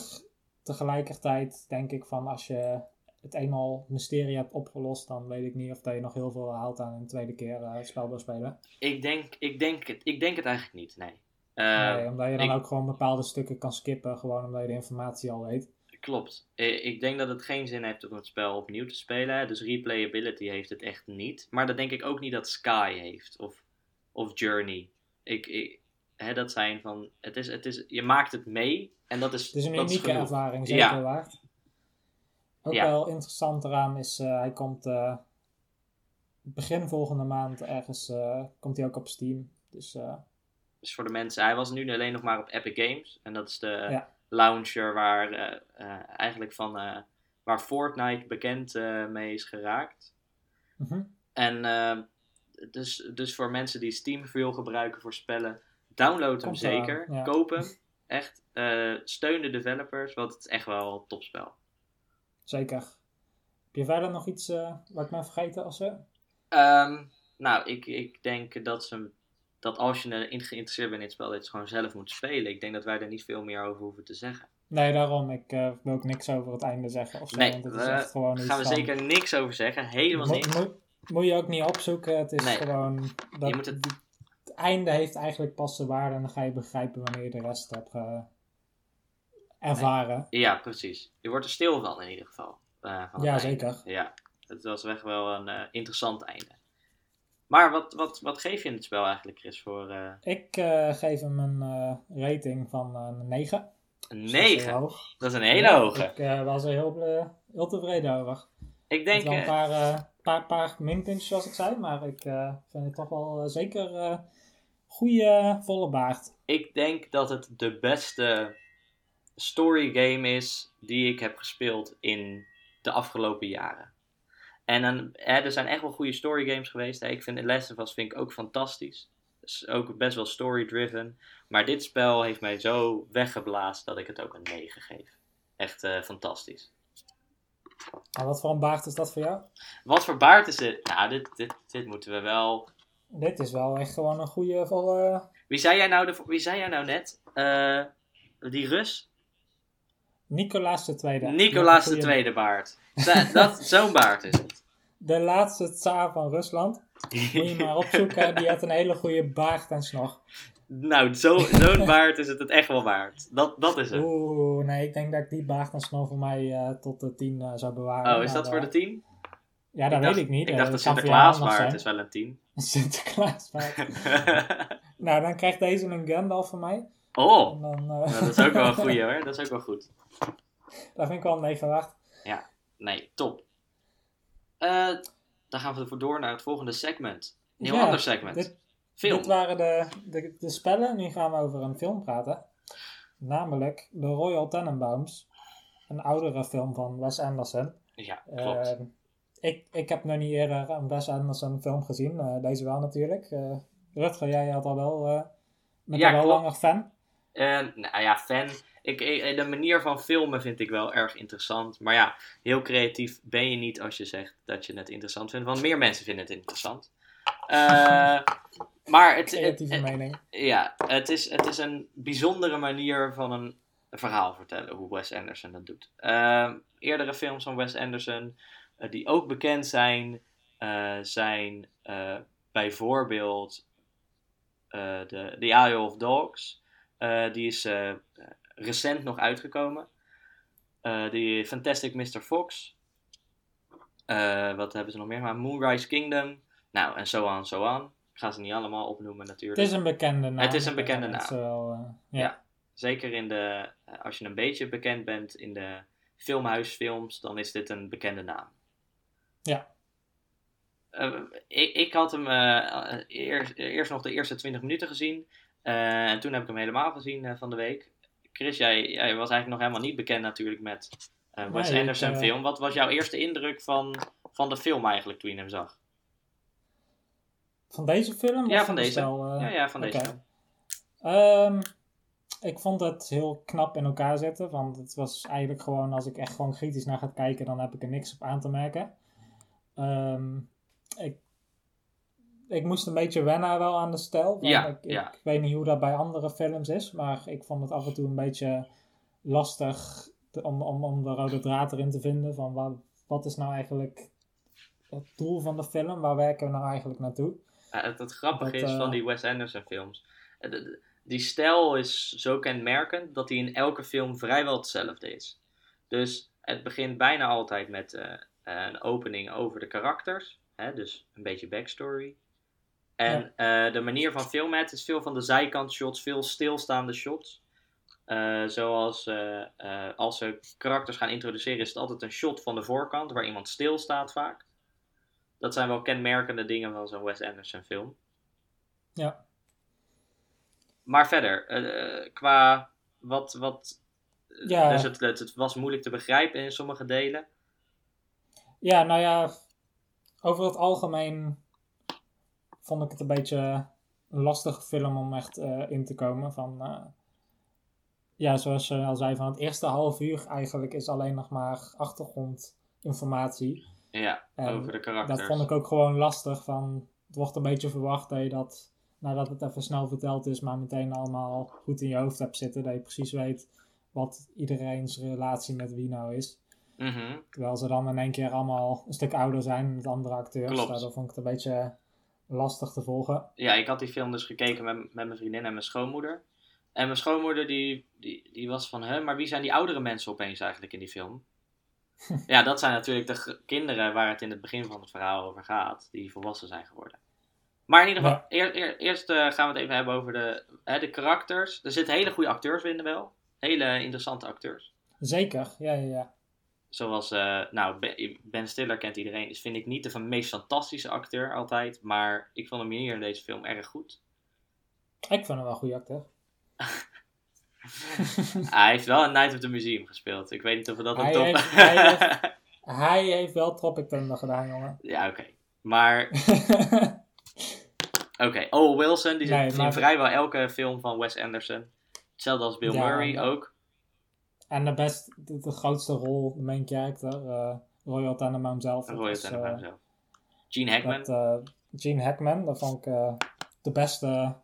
[SPEAKER 2] tegelijkertijd denk ik van als je het eenmaal mysterie hebt opgelost, dan weet ik niet of dat je nog heel veel haalt aan een tweede keer eh, het spel wil spelen.
[SPEAKER 1] Ik, denk, ik, denk het, ik denk het eigenlijk niet, nee. Eh,
[SPEAKER 2] nee, omdat je dan
[SPEAKER 1] ik-
[SPEAKER 2] ook gewoon bepaalde stukken kan skippen, gewoon omdat je de informatie al weet.
[SPEAKER 1] Klopt. Eh, Ik denk dat het geen zin heeft om het spel opnieuw te spelen. Dus replayability heeft het echt niet. Maar dat denk ik ook niet dat Sky heeft. Of, of Journey. Ik, ik, hè, dat zijn van... Het is, het is, je maakt het mee. En dat is
[SPEAKER 2] Het is een unieke ervaring, zeker
[SPEAKER 1] Ja.
[SPEAKER 2] waard. Ook
[SPEAKER 1] Ja.
[SPEAKER 2] wel interessant eraan is, eh, hij komt eh, begin volgende maand ergens, eh, komt hij ook op Steam. Dus
[SPEAKER 1] Dus voor de mensen... Hij was nu alleen nog maar op Epic Games. En dat is de
[SPEAKER 2] Ja.
[SPEAKER 1] launcher waar eigenlijk van... waar Fortnite bekend mee is geraakt.
[SPEAKER 2] mhm.
[SPEAKER 1] En dus, dus voor mensen die Steam veel gebruiken voor spellen, download hem zeker.
[SPEAKER 2] ja.
[SPEAKER 1] Koop hem. Echt. steun de developers, want het is echt wel een topspel.
[SPEAKER 2] Zeker. Heb je verder nog iets eh, wat ik ben vergeten of zo?
[SPEAKER 1] Ehm, nou, ik, ik denk dat, ze, dat als je erin geïnteresseerd bent in het spel, dat je gewoon zelf moet spelen. Ik denk dat wij er niet veel meer over hoeven te zeggen.
[SPEAKER 2] Nee, daarom. Ik eh, wil ook niks over het einde zeggen of zo.
[SPEAKER 1] Nee,
[SPEAKER 2] want het is
[SPEAKER 1] we-
[SPEAKER 2] echt gewoon
[SPEAKER 1] Daar gaan we
[SPEAKER 2] van-
[SPEAKER 1] zeker niks over zeggen. Helemaal
[SPEAKER 2] Mo-
[SPEAKER 1] niks.
[SPEAKER 2] mo- moet je ook niet opzoeken. Het is
[SPEAKER 1] Nee.
[SPEAKER 2] gewoon... Dat,
[SPEAKER 1] Je moet het-
[SPEAKER 2] het einde heeft eigenlijk pas de waarde en dan ga je begrijpen wanneer je de rest hebt eh, ervaren.
[SPEAKER 1] Ja, precies. Je wordt er stil van in ieder geval. eh, van
[SPEAKER 2] Ja,
[SPEAKER 1] einde.
[SPEAKER 2] zeker.
[SPEAKER 1] Ja, het was echt wel een eh, interessant einde. Maar wat, wat, wat geef je in het spel eigenlijk, Chris, voor eh,
[SPEAKER 2] Ik geef hem een rating van een 9.
[SPEAKER 1] een
[SPEAKER 2] Dus dat is heel
[SPEAKER 1] 9?
[SPEAKER 2] hoog.
[SPEAKER 1] Dat is een hele
[SPEAKER 2] Ja,
[SPEAKER 1] hoge.
[SPEAKER 2] Ik was er heel, heel tevreden over.
[SPEAKER 1] Ik
[SPEAKER 2] Denk, wel een paar, paar, paar minpuntjes, zoals ik zei. Maar ik vind het toch wel zeker goede volle baard.
[SPEAKER 1] ik denk dat het de beste story game is die ik heb gespeeld in de afgelopen jaren. En dan, hè, er zijn echt wel goede story games geweest. Hè. Ik vind The Last of Us vind ik ook fantastisch. Is ook best wel story driven. Maar dit spel heeft mij zo weggeblazen dat ik het ook een 9 geef. Echt eh, fantastisch.
[SPEAKER 2] Maar wat voor een baard is dat voor jou?
[SPEAKER 1] Wat voor baard is dit? Nou, dit, dit, dit moeten we wel.
[SPEAKER 2] Dit is wel echt gewoon een goede volle...
[SPEAKER 1] Wie zei jij nou, de, wie zei jij nou net? Eh, die Rus?
[SPEAKER 2] Nicolaas de Tweede.
[SPEAKER 1] Nicolaas de Tweede baard. Dat- Zo'n baard is het.
[SPEAKER 2] De laatste tsaar van Rusland. Moet je maar opzoeken. Die had een hele goede baard en snor.
[SPEAKER 1] nou, zo- zo'n baard is het het echt wel waard. Dat, dat is het.
[SPEAKER 2] Oeh, nee, ik denk dat ik die baard en snor voor mij eh, tot de 10 eh, zou bewaren.
[SPEAKER 1] Oh, is dat voor de
[SPEAKER 2] eh,
[SPEAKER 1] 10?
[SPEAKER 2] Ja, dat weet ik niet.
[SPEAKER 1] Ik dacht de
[SPEAKER 2] dat
[SPEAKER 1] Sinterklaasbaard is wel een 10.
[SPEAKER 2] zijn. Sinterklaasbaard. nou, dan krijgt deze een Gandalf van mij.
[SPEAKER 1] Oh,
[SPEAKER 2] dan, eh,
[SPEAKER 1] nou, dat is ook wel een goeie hoor. Dat is ook wel goed.
[SPEAKER 2] dat vind ik wel een 9 waard.
[SPEAKER 1] Nee, top. Eh, dan gaan we ervoor door naar het volgende segment. Een heel
[SPEAKER 2] Ja,
[SPEAKER 1] ander segment.
[SPEAKER 2] dit-
[SPEAKER 1] Film.
[SPEAKER 2] Dit waren de, de, de spellen. Nu gaan we over een film praten. Namelijk The Royal Tenenbaums. Een oudere film van Wes Anderson.
[SPEAKER 1] Ja, klopt.
[SPEAKER 2] Eh, ik, ik heb nog niet eerder een Wes Anderson film gezien. deze wel natuurlijk. Rutger, jij had al wel... met
[SPEAKER 1] Ja,
[SPEAKER 2] een wel
[SPEAKER 1] klopt.
[SPEAKER 2] langer fan.
[SPEAKER 1] Eh, nou ja, fan. Ik, de manier van filmen vind ik wel erg interessant. Maar ja, heel creatief ben je niet als je zegt dat je het interessant vindt. Want meer mensen vinden het interessant. Eh, maar het,
[SPEAKER 2] Creatieve
[SPEAKER 1] het-
[SPEAKER 2] mening.
[SPEAKER 1] ja, het, is, het is een bijzondere manier van een verhaal vertellen, hoe Wes Anderson dat doet. Eh, eerdere films van Wes Anderson, eh, die ook bekend zijn, eh, zijn bijvoorbeeld de The Isle of Dogs. Eh, die is eh, recent nog uitgekomen. Eh, die Fantastic Mr. Fox. Wat hebben ze nog meer gemaakt? Moonrise Kingdom. Nou, en zo aan, zo aan. Ik ga ze niet allemaal opnoemen natuurlijk.
[SPEAKER 2] Het is een bekende naam.
[SPEAKER 1] Het is een bekende naam.
[SPEAKER 2] wel, ja.
[SPEAKER 1] Zeker in de, als je een beetje bekend bent in de filmhuisfilms, dan is dit een bekende naam.
[SPEAKER 2] Ja.
[SPEAKER 1] Ik, ik had hem eerst, eerst nog de eerste 20 minuten gezien. Eh, en toen heb ik hem helemaal gezien eh, van de week. Chris, jij, jij was eigenlijk nog helemaal niet bekend natuurlijk met eh Wes
[SPEAKER 2] Nee,
[SPEAKER 1] Anderson
[SPEAKER 2] ik,
[SPEAKER 1] film. Wat was jouw eerste indruk van, van de film eigenlijk toen je hem zag?
[SPEAKER 2] Van deze film?
[SPEAKER 1] Ja, van
[SPEAKER 2] de
[SPEAKER 1] deze. ja, ja, van deze.
[SPEAKER 2] Ehm, ik vond het heel knap in elkaar zitten. Want het was eigenlijk gewoon, als ik echt gewoon kritisch naar ga kijken, dan heb ik er niks op aan te merken. Ehm, ik, ik moest een beetje wennen wel aan de stijl.
[SPEAKER 1] Ja,
[SPEAKER 2] ik, ik
[SPEAKER 1] ja.
[SPEAKER 2] weet niet hoe dat bij andere films is, maar ik vond het af en toe een beetje lastig te- om, om, om de rode draad erin te vinden. Van wat, wat is nou eigenlijk het doel van de film? Waar werken we nou eigenlijk naartoe?
[SPEAKER 1] Ja, het, het grappige
[SPEAKER 2] Dat,
[SPEAKER 1] is
[SPEAKER 2] eh,
[SPEAKER 1] van die Wes Anderson films. eh, Die stijl is zo kenmerkend dat hij in elke film vrijwel hetzelfde is. Dus het begint bijna altijd met eh, een opening over de karakters. Hè, dus een beetje backstory. En eh, de manier van filmen, het is veel van de zijkant shots, veel stilstaande shots. Eh, zoals eh, als ze karakters gaan introduceren, is het altijd een shot van de voorkant waar iemand stilstaat vaak. Dat zijn wel kenmerkende dingen van zo'n Wes Anderson film.
[SPEAKER 2] Ja.
[SPEAKER 1] Maar verder, qua wat. wat
[SPEAKER 2] Ja.
[SPEAKER 1] Dus het, het, het was moeilijk te begrijpen in sommige delen.
[SPEAKER 2] Ja, nou ja, over het algemeen vond ik het een beetje een lastige film om echt eh, in te komen. Van, eh, ja, zoals je al zei, van het eerste half uur eigenlijk is alleen nog maar achtergrondinformatie.
[SPEAKER 1] Ja,
[SPEAKER 2] En
[SPEAKER 1] over de karakters.
[SPEAKER 2] Dat vond ik ook gewoon lastig. Van, het wordt een beetje verwacht dat je dat, nadat het even snel verteld is, maar meteen allemaal goed in je hoofd hebt zitten. Dat je precies weet wat iedereen's relatie met wie nou is.
[SPEAKER 1] Mhm.
[SPEAKER 2] Terwijl ze dan in één keer allemaal een stuk ouder zijn met andere acteurs.
[SPEAKER 1] Klopt.
[SPEAKER 2] Daardoor vond ik het een beetje lastig te volgen.
[SPEAKER 1] Ja, ik had die film dus gekeken met, met mijn vriendin en mijn schoonmoeder. En mijn schoonmoeder die, die, die was van, hè, maar wie zijn die oudere mensen opeens eigenlijk in die film? ja, dat zijn natuurlijk de kinderen waar het in het begin van het verhaal over gaat, die volwassen zijn geworden. Maar in ieder geval, eer- eer- eerst eh, gaan we het even hebben over de, hè, de karakters. Er zitten hele goede acteurs in wel. Hele interessante acteurs.
[SPEAKER 2] Zeker, ja, ja, ja.
[SPEAKER 1] Zoals, eh, nou, Ben- Stiller kent iedereen. Dus vind ik niet de meest fantastische acteur altijd. Maar ik vond hem hier in deze film erg goed.
[SPEAKER 2] Ik vind hem wel een goede acteur.
[SPEAKER 1] Hij heeft wel een Night of the Museum gespeeld. Ik weet niet of we dat een top...
[SPEAKER 2] heeft- hij heeft- Hij heeft wel Tropic Thunder gedaan, jongen.
[SPEAKER 1] ja, oké. Maar, oké. Oh, Wilson, die zit
[SPEAKER 2] Nee,
[SPEAKER 1] in
[SPEAKER 2] maar-
[SPEAKER 1] vrijwel elke film van Wes Anderson. Hetzelfde als Bill
[SPEAKER 2] Ja,
[SPEAKER 1] Murray ook.
[SPEAKER 2] En de, best, de, de grootste rol, de main character, eh Royal Tenenbaum zelf. dat
[SPEAKER 1] Roy
[SPEAKER 2] was,
[SPEAKER 1] Tenenbaum
[SPEAKER 2] eh,
[SPEAKER 1] zelf. Gene Hackman.
[SPEAKER 2] Dat, eh, Gene Hackman, dat vond ik de beste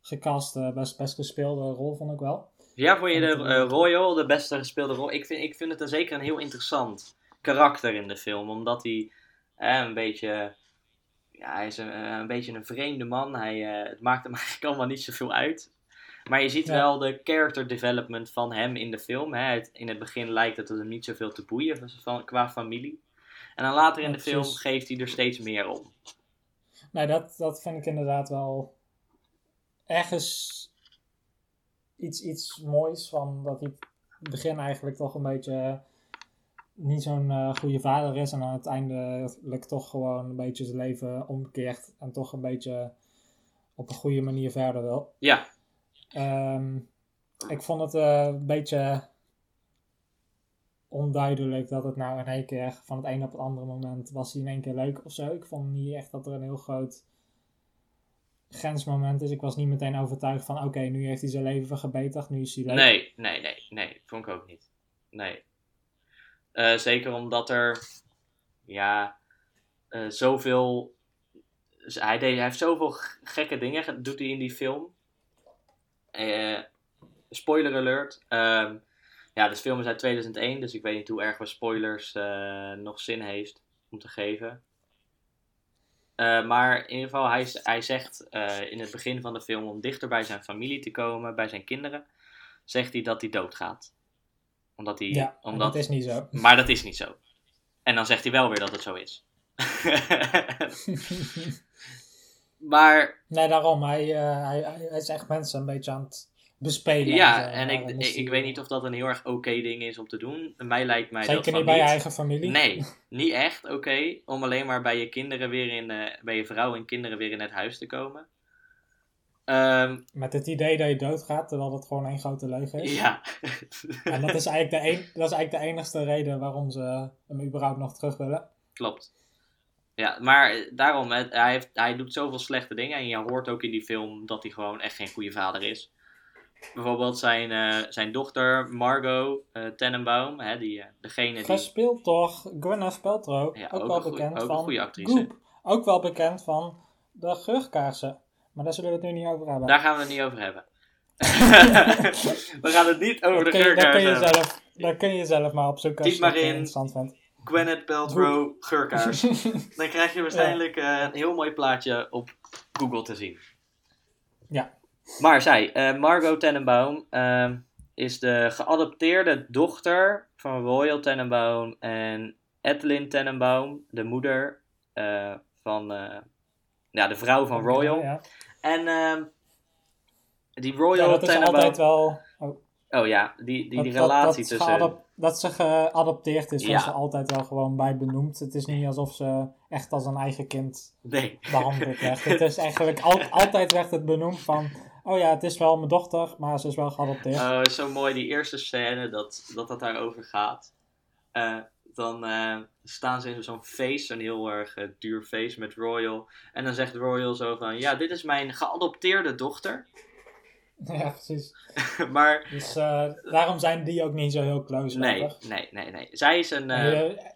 [SPEAKER 2] gecaste, best, best gespeelde rol, vond ik wel.
[SPEAKER 1] Ja, vond je de Royal de beste gespeelde rol? Ik vind, ik vind het een, zeker een heel interessant karakter in de film. Omdat hij eh, een beetje... Ja, hij is een, een beetje een vreemde man. Hij, het maakt hem eigenlijk allemaal niet zoveel uit. Maar je ziet
[SPEAKER 2] Ja.
[SPEAKER 1] wel de character development van hem in de film. Hè. Het- in het begin lijkt het hem niet zoveel te boeien van, qua familie. En dan later in de film geeft hij er steeds meer om.
[SPEAKER 2] Nee, dat, dat vind ik inderdaad wel ergens iets, iets moois van dat hij in het begin eigenlijk toch een beetje niet zo'n eh, goede vader is en uiteindelijk toch gewoon een beetje zijn leven omkeert en toch een beetje op een goede manier verder wil.
[SPEAKER 1] Ja,
[SPEAKER 2] Ehm, ik vond het eh, een beetje onduidelijk dat het nou in één keer van het een op het andere moment was hij in één keer leuk of zo. Ik vond niet echt dat er een heel groot grensmoment is. Ik was niet meteen overtuigd van oké, nu heeft hij zijn leven gebeterd, nu is hij leuk.
[SPEAKER 1] Nee, nee, nee, nee. Vond ik ook niet. Nee. Eh, zeker omdat er, ja, eh, zoveel. z- Hij, deed, hij heeft zoveel gekke dingen, ge- doet hij in die film. Eh, spoiler alert. Ehm, ja, de film is uit 2001, dus ik weet niet hoe erg we spoilers eh, nog zin heeft om te geven. Eh, maar in ieder geval, hij, hij zegt in het begin van de film om dichter bij zijn familie te komen, bij zijn kinderen, zegt hij dat hij doodgaat. Omdat hij,
[SPEAKER 2] Ja,
[SPEAKER 1] omdat,
[SPEAKER 2] dat is niet zo.
[SPEAKER 1] Maar dat is niet zo. En dan zegt hij wel weer dat het zo is. maar
[SPEAKER 2] nee, daarom. Hij, eh, hij, hij, is echt mensen een beetje aan het bespelen.
[SPEAKER 1] ja, en
[SPEAKER 2] maar
[SPEAKER 1] ik, ik, weet niet of dat een heel erg oké ding is om te doen. Mij lijkt mij dat
[SPEAKER 2] Zeker
[SPEAKER 1] van
[SPEAKER 2] niet bij je eigen familie.
[SPEAKER 1] Nee, niet echt oké om alleen maar bij je kinderen weer in, eh, bij je vrouw en kinderen weer in het huis te komen. Ehm,
[SPEAKER 2] Met het idee dat je doodgaat, terwijl dat gewoon één grote leugen is.
[SPEAKER 1] ja.
[SPEAKER 2] En dat is, eigenlijk de een, dat is eigenlijk de enigste reden waarom ze hem überhaupt nog terug willen.
[SPEAKER 1] Klopt. Ja, maar eh, daarom, hij, heeft, hij doet zoveel slechte dingen. En je hoort ook in die film dat hij gewoon echt geen goede vader is. Bijvoorbeeld zijn, eh, zijn dochter Margot eh, Tenenbaum, hè, die, eh, degene die...
[SPEAKER 2] Gespeeld door Gwyneth Paltrow.
[SPEAKER 1] Ja,
[SPEAKER 2] ook,
[SPEAKER 1] ook
[SPEAKER 2] wel
[SPEAKER 1] goeie-
[SPEAKER 2] bekend
[SPEAKER 1] ook een
[SPEAKER 2] van
[SPEAKER 1] goede actrice.
[SPEAKER 2] Goop. Ook wel bekend van de geurkaarsen. Maar daar zullen we het nu niet over hebben.
[SPEAKER 1] Daar gaan we het niet over hebben. we gaan het niet over de
[SPEAKER 2] je, daar, kun je zelf, daar kun je zelf maar opzoeken als
[SPEAKER 1] Typ
[SPEAKER 2] je het interessant vindt.
[SPEAKER 1] Gwyneth Paltrow geurkaars. Dan krijg je waarschijnlijk eh, een heel mooi plaatje op Google te zien.
[SPEAKER 2] Ja.
[SPEAKER 1] Maar zij, eh, Margot Tenenbaum, ehm, is de geadopteerde dochter van Royal Tenenbaum en Etlyn Tenenbaum, de moeder eh, van ja, de vrouw van Royal.
[SPEAKER 2] Ja,
[SPEAKER 1] En ehm, die
[SPEAKER 2] Ja,
[SPEAKER 1] Royal
[SPEAKER 2] dat is
[SPEAKER 1] Tenenbaum.
[SPEAKER 2] altijd wel... Oh,
[SPEAKER 1] ja, die, die, die
[SPEAKER 2] dat-
[SPEAKER 1] relatie
[SPEAKER 2] dat,
[SPEAKER 1] tussen.
[SPEAKER 2] geadop- dat ze geadopteerd is,
[SPEAKER 1] Ja.
[SPEAKER 2] was er altijd wel gewoon bij benoemd. Het is niet alsof ze echt als een eigen kind
[SPEAKER 1] Nee.
[SPEAKER 2] behandeld werd. het is eigenlijk al- altijd werd het benoemd van... Oh ja, het is wel mijn dochter, maar ze is wel geadopteerd.
[SPEAKER 1] Oh, zo mooi, die eerste scène dat dat, dat daarover gaat. Eh, dan eh, staan ze in zo'n feest, zo'n heel erg eh, duur feest met Royal. En dan zegt Royal zo van, ja, dit is mijn geadopteerde dochter.
[SPEAKER 2] ja, precies.
[SPEAKER 1] maar
[SPEAKER 2] Dus eh, daarom zijn die ook niet zo heel close.
[SPEAKER 1] nee, nee, nee, nee. Zij is een...
[SPEAKER 2] En
[SPEAKER 1] eh,
[SPEAKER 2] je-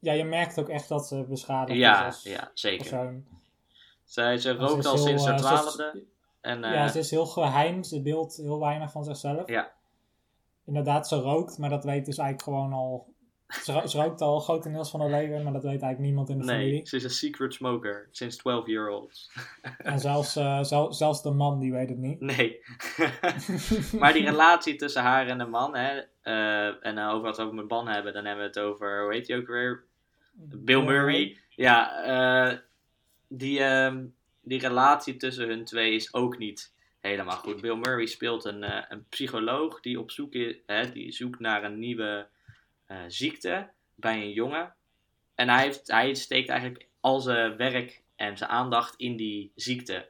[SPEAKER 2] ja, je merkt ook echt dat ze beschadigd
[SPEAKER 1] ja,
[SPEAKER 2] is als
[SPEAKER 1] ja, zeker.
[SPEAKER 2] persoon.
[SPEAKER 1] Zij ze rookt al
[SPEAKER 2] heel,
[SPEAKER 1] sinds haar
[SPEAKER 2] eh, is-
[SPEAKER 1] twaalfde. En,
[SPEAKER 2] ja, ze is heel geheim. Ze deelt heel weinig van zichzelf.
[SPEAKER 1] Ja.
[SPEAKER 2] Inderdaad, ze rookt, maar dat weet dus eigenlijk gewoon al... Ze, ro- ze rookt al grotendeels van haar leven, maar dat weet eigenlijk niemand in de
[SPEAKER 1] nee,
[SPEAKER 2] familie.
[SPEAKER 1] ze is een secret smoker sinds 12 year old.
[SPEAKER 2] En zelfs, eh, zel- zelfs de man, die weet het niet.
[SPEAKER 1] Nee. maar die relatie tussen haar en de man, hè, eh, en uh, over wat we over met ban hebben, dan hebben we het over, hoe heet hij ook weer? Bill Murray. Ja, eh, die, ehm, die relatie tussen hun twee is ook niet helemaal goed. Bill Murray speelt een, eh, een psycholoog die op zoek is, hè, die zoekt naar een nieuwe eh, ziekte bij een jongen. En hij, heeft, hij steekt eigenlijk al zijn werk en zijn aandacht in die ziekte.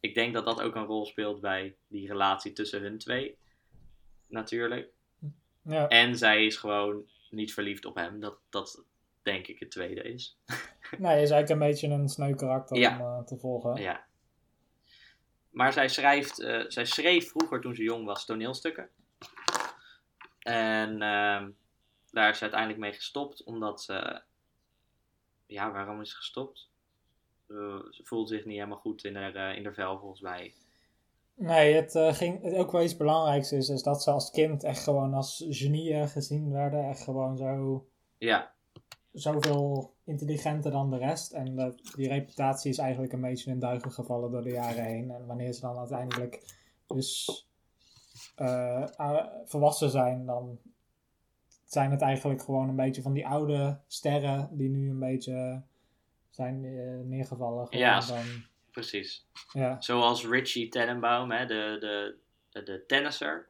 [SPEAKER 1] Ik denk dat dat ook een rol speelt bij die relatie tussen hun twee. Natuurlijk.
[SPEAKER 2] Ja.
[SPEAKER 1] En zij is gewoon niet verliefd op hem. Dat, dat denk ik het tweede is.
[SPEAKER 2] Nee, is eigenlijk een beetje een sneu karakter
[SPEAKER 1] Ja.
[SPEAKER 2] om eh, te volgen.
[SPEAKER 1] Ja. Maar zij, schrijft, eh, zij schreef vroeger toen ze jong was toneelstukken. En ehm, daar is ze uiteindelijk mee gestopt, omdat ze. Ja, waarom is ze gestopt? Eh, ze voelt zich niet helemaal goed in haar, eh, in haar vel, volgens mij.
[SPEAKER 2] Nee, het eh, ging het ook wel iets belangrijks is, is dat ze als kind echt gewoon als genieën gezien werden. Echt gewoon zo,
[SPEAKER 1] Ja,
[SPEAKER 2] zoveel intelligenter dan de rest. En dat, die reputatie is eigenlijk een beetje in duigen gevallen door de jaren heen. En wanneer ze dan uiteindelijk dus ou- volwassen zijn, dan zijn het eigenlijk gewoon een beetje van die oude sterren die nu een beetje zijn eh, neergevallen.
[SPEAKER 1] Ja.
[SPEAKER 2] dan,
[SPEAKER 1] precies.
[SPEAKER 2] ja.
[SPEAKER 1] Zoals Richie Tenenbaum, hè, de, de, de, de tennisser.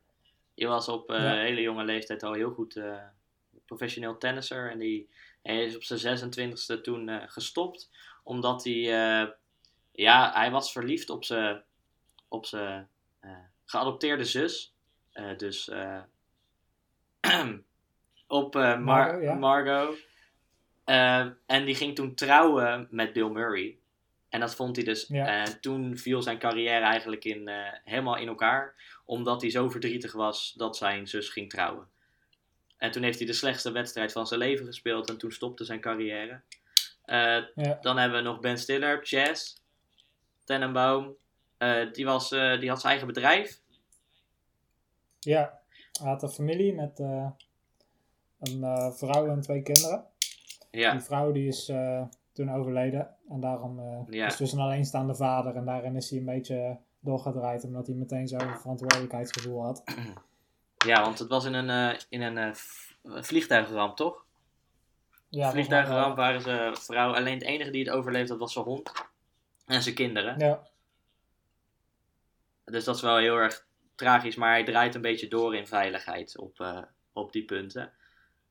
[SPEAKER 1] Die was op
[SPEAKER 2] Ja.
[SPEAKER 1] hele jonge leeftijd al heel goed professioneel tennisser. En die hij is op zijn 26e toen gestopt. Omdat hij, ja, hij was verliefd op zijn, op zijn geadopteerde zus. Eh, dus eh, op eh, Mar-
[SPEAKER 2] Margot, ja.
[SPEAKER 1] Margot. En die ging toen trouwen met Bill Murray. En dat vond hij dus.
[SPEAKER 2] Ja.
[SPEAKER 1] En toen viel zijn carrière eigenlijk in, helemaal in elkaar. Omdat hij zo verdrietig was dat zijn zus ging trouwen. En toen heeft hij de slechtste wedstrijd van zijn leven gespeeld. En toen stopte zijn carrière.
[SPEAKER 2] Ja.
[SPEAKER 1] dan hebben we nog Ben Stiller, Chess, Tenenbaum. Eh, die, was, eh, die had zijn eigen bedrijf.
[SPEAKER 2] Ja, hij had een familie met eh, een vrouw en twee kinderen.
[SPEAKER 1] Ja,
[SPEAKER 2] Die vrouw die is toen overleden. En daarom
[SPEAKER 1] Ja.
[SPEAKER 2] is dus een alleenstaande vader. En daarin is hij een beetje doorgedraaid. Omdat hij meteen zo'n verantwoordelijkheidsgevoel had.
[SPEAKER 1] ja want het was in een, in een vliegtuigramp, toch?
[SPEAKER 2] Ja,
[SPEAKER 1] vliegtuigramp waren ze vrouw. Alleen het enige die het overleefd had was zijn hond. En zijn kinderen.
[SPEAKER 2] Ja,
[SPEAKER 1] Dus dat is wel heel erg tragisch. Maar hij draait een beetje door in veiligheid op, eh, op die punten.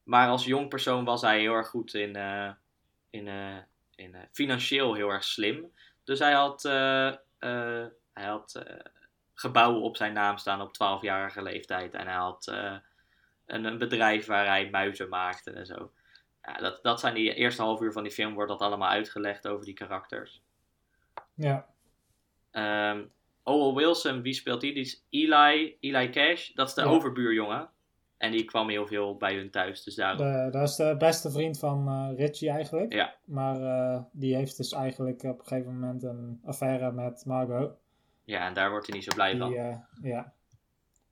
[SPEAKER 1] Maar als jong persoon was hij heel erg goed in, eh, in, eh, in financieel heel erg slim. Dus hij had, hij had gebouwen op zijn naam staan op 12-jarige leeftijd. En hij had een, een bedrijf waar hij muizen maakte en zo. Ja, dat, dat zijn die eerste half uur van die film, wordt dat allemaal uitgelegd over die karakters.
[SPEAKER 2] ja,
[SPEAKER 1] Ehm Owen Wilson, wie speelt die? Die is Eli, Eli Cash. Dat is de
[SPEAKER 2] Ja.
[SPEAKER 1] overbuurjongen. En die kwam heel veel bij hun thuis, dus daarom.
[SPEAKER 2] de, dat is de beste vriend van eh, Richie eigenlijk.
[SPEAKER 1] Ja.
[SPEAKER 2] Maar eh, die heeft dus eigenlijk op een gegeven moment een affaire met Margot.
[SPEAKER 1] Ja, en daar wordt hij niet zo blij van.
[SPEAKER 2] Eh, ja.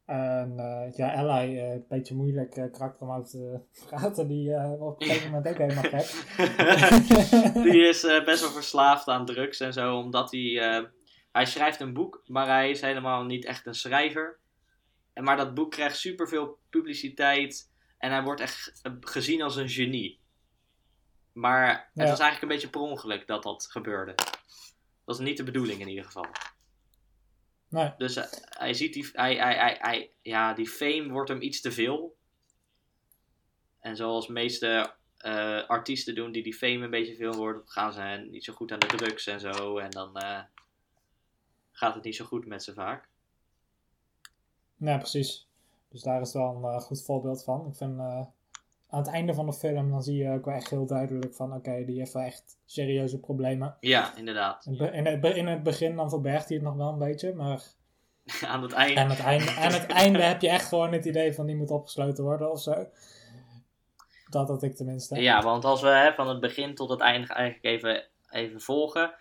[SPEAKER 2] En ja, Ally, een beetje moeilijk karakter om over te praten. Die op een gegeven moment ook helemaal gek.
[SPEAKER 1] die is best wel verslaafd aan drugs en zo, omdat hij... hij schrijft een boek, maar hij is helemaal niet echt een schrijver. En Maar dat boek krijgt superveel publiciteit en hij wordt echt gezien als een genie. Maar het
[SPEAKER 2] Ja.
[SPEAKER 1] was eigenlijk een beetje per ongeluk dat dat gebeurde. Dat is niet de bedoeling in ieder geval.
[SPEAKER 2] nee,
[SPEAKER 1] Dus eh, hij ziet die, hij, hij, hij, hij, ja, die fame wordt hem iets te veel. En zoals de meeste eh, artiesten doen die die fame een beetje veel worden, gaan ze niet zo goed aan de drugs en zo. En dan eh, gaat het niet zo goed met ze vaak.
[SPEAKER 2] nee, precies. Dus daar is wel een eh, goed voorbeeld van. Ik vind eh, aan het einde van de film, dan zie je ook wel echt heel duidelijk van, oké, die heeft wel echt serieuze problemen.
[SPEAKER 1] Ja, inderdaad.
[SPEAKER 2] In, in, het, be- in het begin dan verbergt hij het nog wel een beetje, maar
[SPEAKER 1] aan het eind.
[SPEAKER 2] aan het einde, aan het einde heb je echt gewoon het idee van die moet opgesloten worden of zo. Dat had ik tenminste.
[SPEAKER 1] Ja, want als we hè, van het begin tot het einde eigenlijk even, even volgen.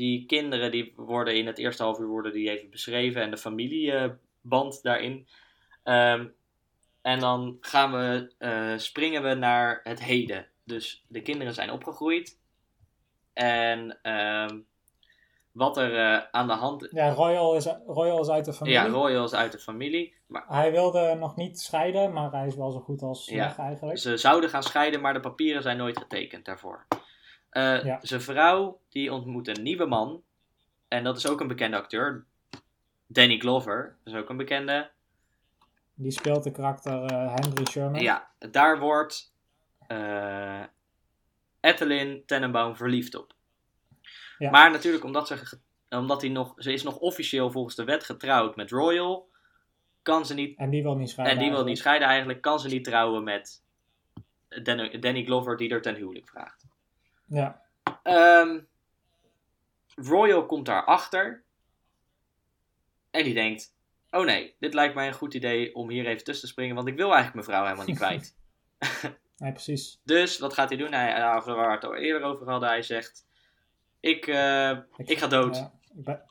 [SPEAKER 1] Die kinderen die worden in het eerste half uur worden die even beschreven. En de familieband daarin. Ehm, en dan gaan we, eh, springen we naar het heden. Dus de kinderen zijn opgegroeid. En ehm, wat er eh, aan de hand...
[SPEAKER 2] Ja, Royal is, Royal is uit de familie.
[SPEAKER 1] Ja, Royal is uit de familie. Maar
[SPEAKER 2] Hij wilde nog niet scheiden, maar hij is wel zo goed als
[SPEAKER 1] Ja.
[SPEAKER 2] weg eigenlijk.
[SPEAKER 1] Ze zouden gaan scheiden, maar de papieren zijn nooit getekend daarvoor.
[SPEAKER 2] Ja.
[SPEAKER 1] Zijn vrouw die ontmoet een nieuwe man. En dat is ook een bekende acteur. Danny Glover. Dat is ook een bekende.
[SPEAKER 2] Die speelt de karakter eh, Henry Sherman.
[SPEAKER 1] Ja, daar wordt eh Ethelyn Tenenbaum verliefd op.
[SPEAKER 2] Ja.
[SPEAKER 1] Maar natuurlijk, omdat, ze, omdat hij nog, ze is nog officieel volgens de wet getrouwd met Royal, kan ze niet,
[SPEAKER 2] En die wil niet scheiden.
[SPEAKER 1] en die wil niet
[SPEAKER 2] eigenlijk.
[SPEAKER 1] scheiden eigenlijk, kan ze niet trouwen met Danny, Danny Glover die er ten huwelijk vraagt.
[SPEAKER 2] Ja,
[SPEAKER 1] Ehm, Royal komt daarachter. En die denkt: Oh nee, dit lijkt mij een goed idee om hier even tussen te springen, want ik wil eigenlijk mijn vrouw helemaal niet kwijt.
[SPEAKER 2] nee, precies.
[SPEAKER 1] Dus wat gaat hij doen? Hij, nou, waar we het al eerder over hadden, hij zegt: Ik, eh, ik ga dood.
[SPEAKER 2] Ik ben-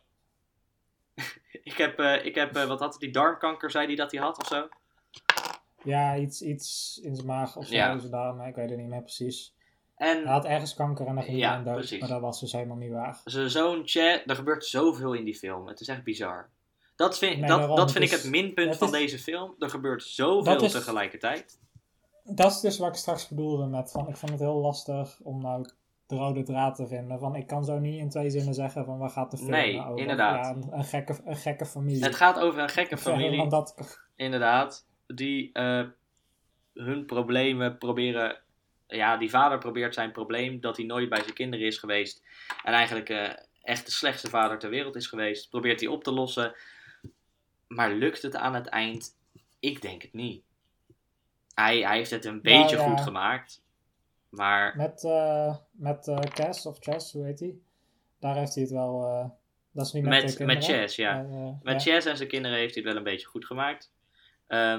[SPEAKER 1] Ik heb, eh, ik heb eh, wat had hij, die darmkanker, zei hij dat hij had of zo?
[SPEAKER 2] ja, iets, iets in zijn maag of zo.
[SPEAKER 1] Ja.
[SPEAKER 2] in zijn darm, ik weet het niet meer precies.
[SPEAKER 1] En
[SPEAKER 2] Hij had ergens kanker en dan ging
[SPEAKER 1] Ja,
[SPEAKER 2] hij dood.
[SPEAKER 1] precies.
[SPEAKER 2] Maar dat was dus helemaal niet waar.
[SPEAKER 1] zijn zoon Chad, er gebeurt zoveel in die film. Het is echt bizar. Dat vind,
[SPEAKER 2] Nee,
[SPEAKER 1] dat,
[SPEAKER 2] daarom,
[SPEAKER 1] dat vind ik het minpunt van
[SPEAKER 2] is-
[SPEAKER 1] deze film. Er gebeurt zoveel
[SPEAKER 2] is-
[SPEAKER 1] tegelijkertijd.
[SPEAKER 2] Dat is dus wat ik straks bedoelde met van, ik vond het heel lastig om nou de rode draad te vinden. Van, ik kan zo niet in twee zinnen zeggen van waar gaat de film
[SPEAKER 1] Nee,
[SPEAKER 2] nou over.
[SPEAKER 1] inderdaad.
[SPEAKER 2] Ja, een, een gekke, een gekke familie.
[SPEAKER 1] Het gaat over een gekke familie.
[SPEAKER 2] Want dat,
[SPEAKER 1] Inderdaad, die eh, hun problemen proberen. Ja, die vader probeert zijn probleem dat hij nooit bij zijn kinderen is geweest. En eigenlijk eh, echt de slechtste vader ter wereld is geweest. Probeert hij op te lossen. Maar lukt het aan het eind? Ik denk het niet. Hij, hij heeft het een beetje
[SPEAKER 2] ja.
[SPEAKER 1] goed gemaakt. Maar
[SPEAKER 2] met eh met eh Cass of Chess, hoe heet die? Daar heeft hij het wel. dat is niet met,
[SPEAKER 1] met, met Chess, ja. Met
[SPEAKER 2] ja.
[SPEAKER 1] Chess en zijn kinderen heeft hij het wel een beetje goed gemaakt.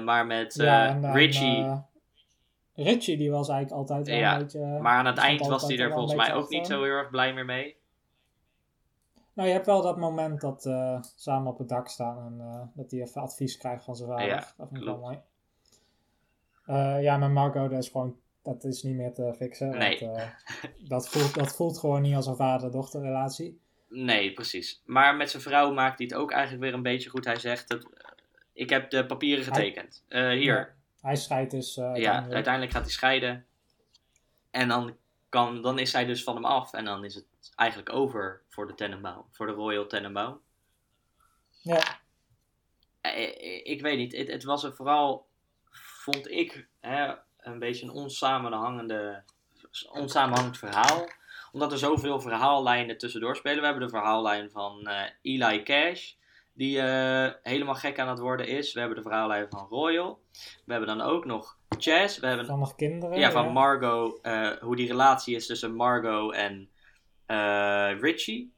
[SPEAKER 1] Maar met
[SPEAKER 2] en
[SPEAKER 1] Richie.
[SPEAKER 2] Richie die was eigenlijk altijd wel
[SPEAKER 1] Ja,
[SPEAKER 2] een beetje...
[SPEAKER 1] maar aan het eind was hij er volgens mij ook niet zo heel erg blij meer mee.
[SPEAKER 2] Nou, je hebt wel dat moment dat eh samen op het dak staan en eh, dat hij even advies krijgt van zijn vader.
[SPEAKER 1] Ja,
[SPEAKER 2] dat vind ik wel mooi. Eh, ja, met Marco, dat is gewoon, dat is niet meer te fixen.
[SPEAKER 1] Nee.
[SPEAKER 2] Want, dat, voelt, dat voelt gewoon niet als een vader-dochter relatie.
[SPEAKER 1] Nee, precies. Maar met zijn vrouw maakt hij het ook eigenlijk weer een beetje goed. Hij zegt, dat, ik heb de papieren getekend. Hier,
[SPEAKER 2] Hij scheidt dus eh
[SPEAKER 1] ja,
[SPEAKER 2] uiteindelijk.
[SPEAKER 1] uiteindelijk gaat hij scheiden. En dan, kan, dan is zij dus van hem af. En dan is het eigenlijk over voor de Tenenbaum. Voor de Royal Tenenbaum.
[SPEAKER 2] Ja,
[SPEAKER 1] Eh, eh, ik weet niet. Het, het was er vooral, vond ik, hè, een beetje een onsamenhangende, onsamenhangend verhaal. Omdat er zoveel verhaallijnen tussendoor spelen. We hebben de verhaallijn van Eli Cash, die eh, helemaal gek aan het worden is. We hebben de verhaallijn van Royal. We hebben dan ook nog Chess. We hebben
[SPEAKER 2] van nog kinderen.
[SPEAKER 1] ja, van Margot, eh, hoe die relatie is tussen Margot en eh, Richie.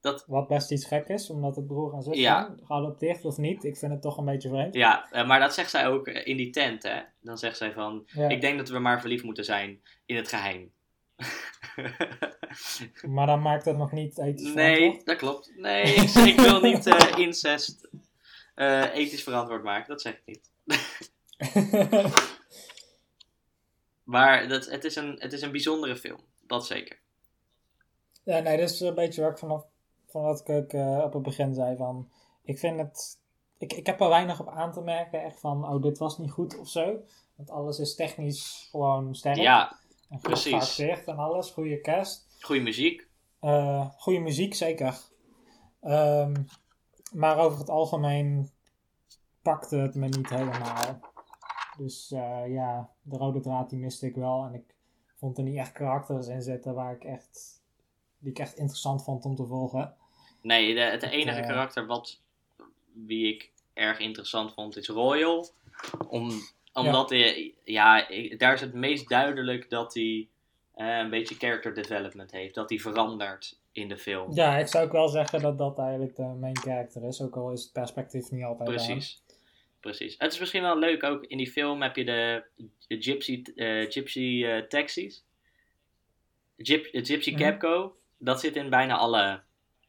[SPEAKER 1] Dat,
[SPEAKER 2] Wat best iets gek is, omdat het broer en zus
[SPEAKER 1] Ja.
[SPEAKER 2] zijn. Geadopteerd of niet, ik vind het toch een beetje vreemd.
[SPEAKER 1] ja, maar dat zegt zij ook in die tent, hè. Dan zegt zij van,
[SPEAKER 2] Ja.
[SPEAKER 1] ik denk dat we maar verliefd moeten zijn in het geheim.
[SPEAKER 2] Maar dan maakt het nog niet ethisch
[SPEAKER 1] nee, dat klopt. Nee, ik, ik wil niet eh, incest eh, ethisch verantwoord maken, dat zeg ik niet. Maar dat, het, is een, het is een bijzondere film, dat zeker.
[SPEAKER 2] Ja, nee, dit is een beetje wat ik vanaf van wat ik eh, op het begin zei. Van, ik vind het. Ik, ik heb er weinig op aan te merken. Echt van, oh, dit was niet goed of zo. Want alles is technisch gewoon sterk.
[SPEAKER 1] Ja,
[SPEAKER 2] en goed
[SPEAKER 1] precies.
[SPEAKER 2] geacteerd en alles. Goede cast.
[SPEAKER 1] goede muziek.
[SPEAKER 2] Eh goede muziek, zeker. Ehm, maar over het algemeen pakte het me niet helemaal. Dus eh, ja, de rode draad die miste ik wel. En ik vond er niet echt karakters in zitten waar ik echt, die ik echt interessant vond om te volgen.
[SPEAKER 1] Nee, de, het enige
[SPEAKER 2] eh,
[SPEAKER 1] karakter wat wie ik erg interessant vond is Royal. Om, omdat hij, ja, ik- daar is het meest duidelijk dat hij eh, een beetje character development heeft. Dat hij verandert in de film.
[SPEAKER 2] Ja, ik zou ook wel zeggen dat dat eigenlijk de main character is. Ook al is het perspectief niet altijd aan.
[SPEAKER 1] Precies. Precies. Het is misschien wel leuk ook. In die film heb je de, Gypsy, eh, gypsy eh, taxis. Gyp, eh, gypsy
[SPEAKER 2] Mhm.
[SPEAKER 1] Capco. Dat zit in bijna alle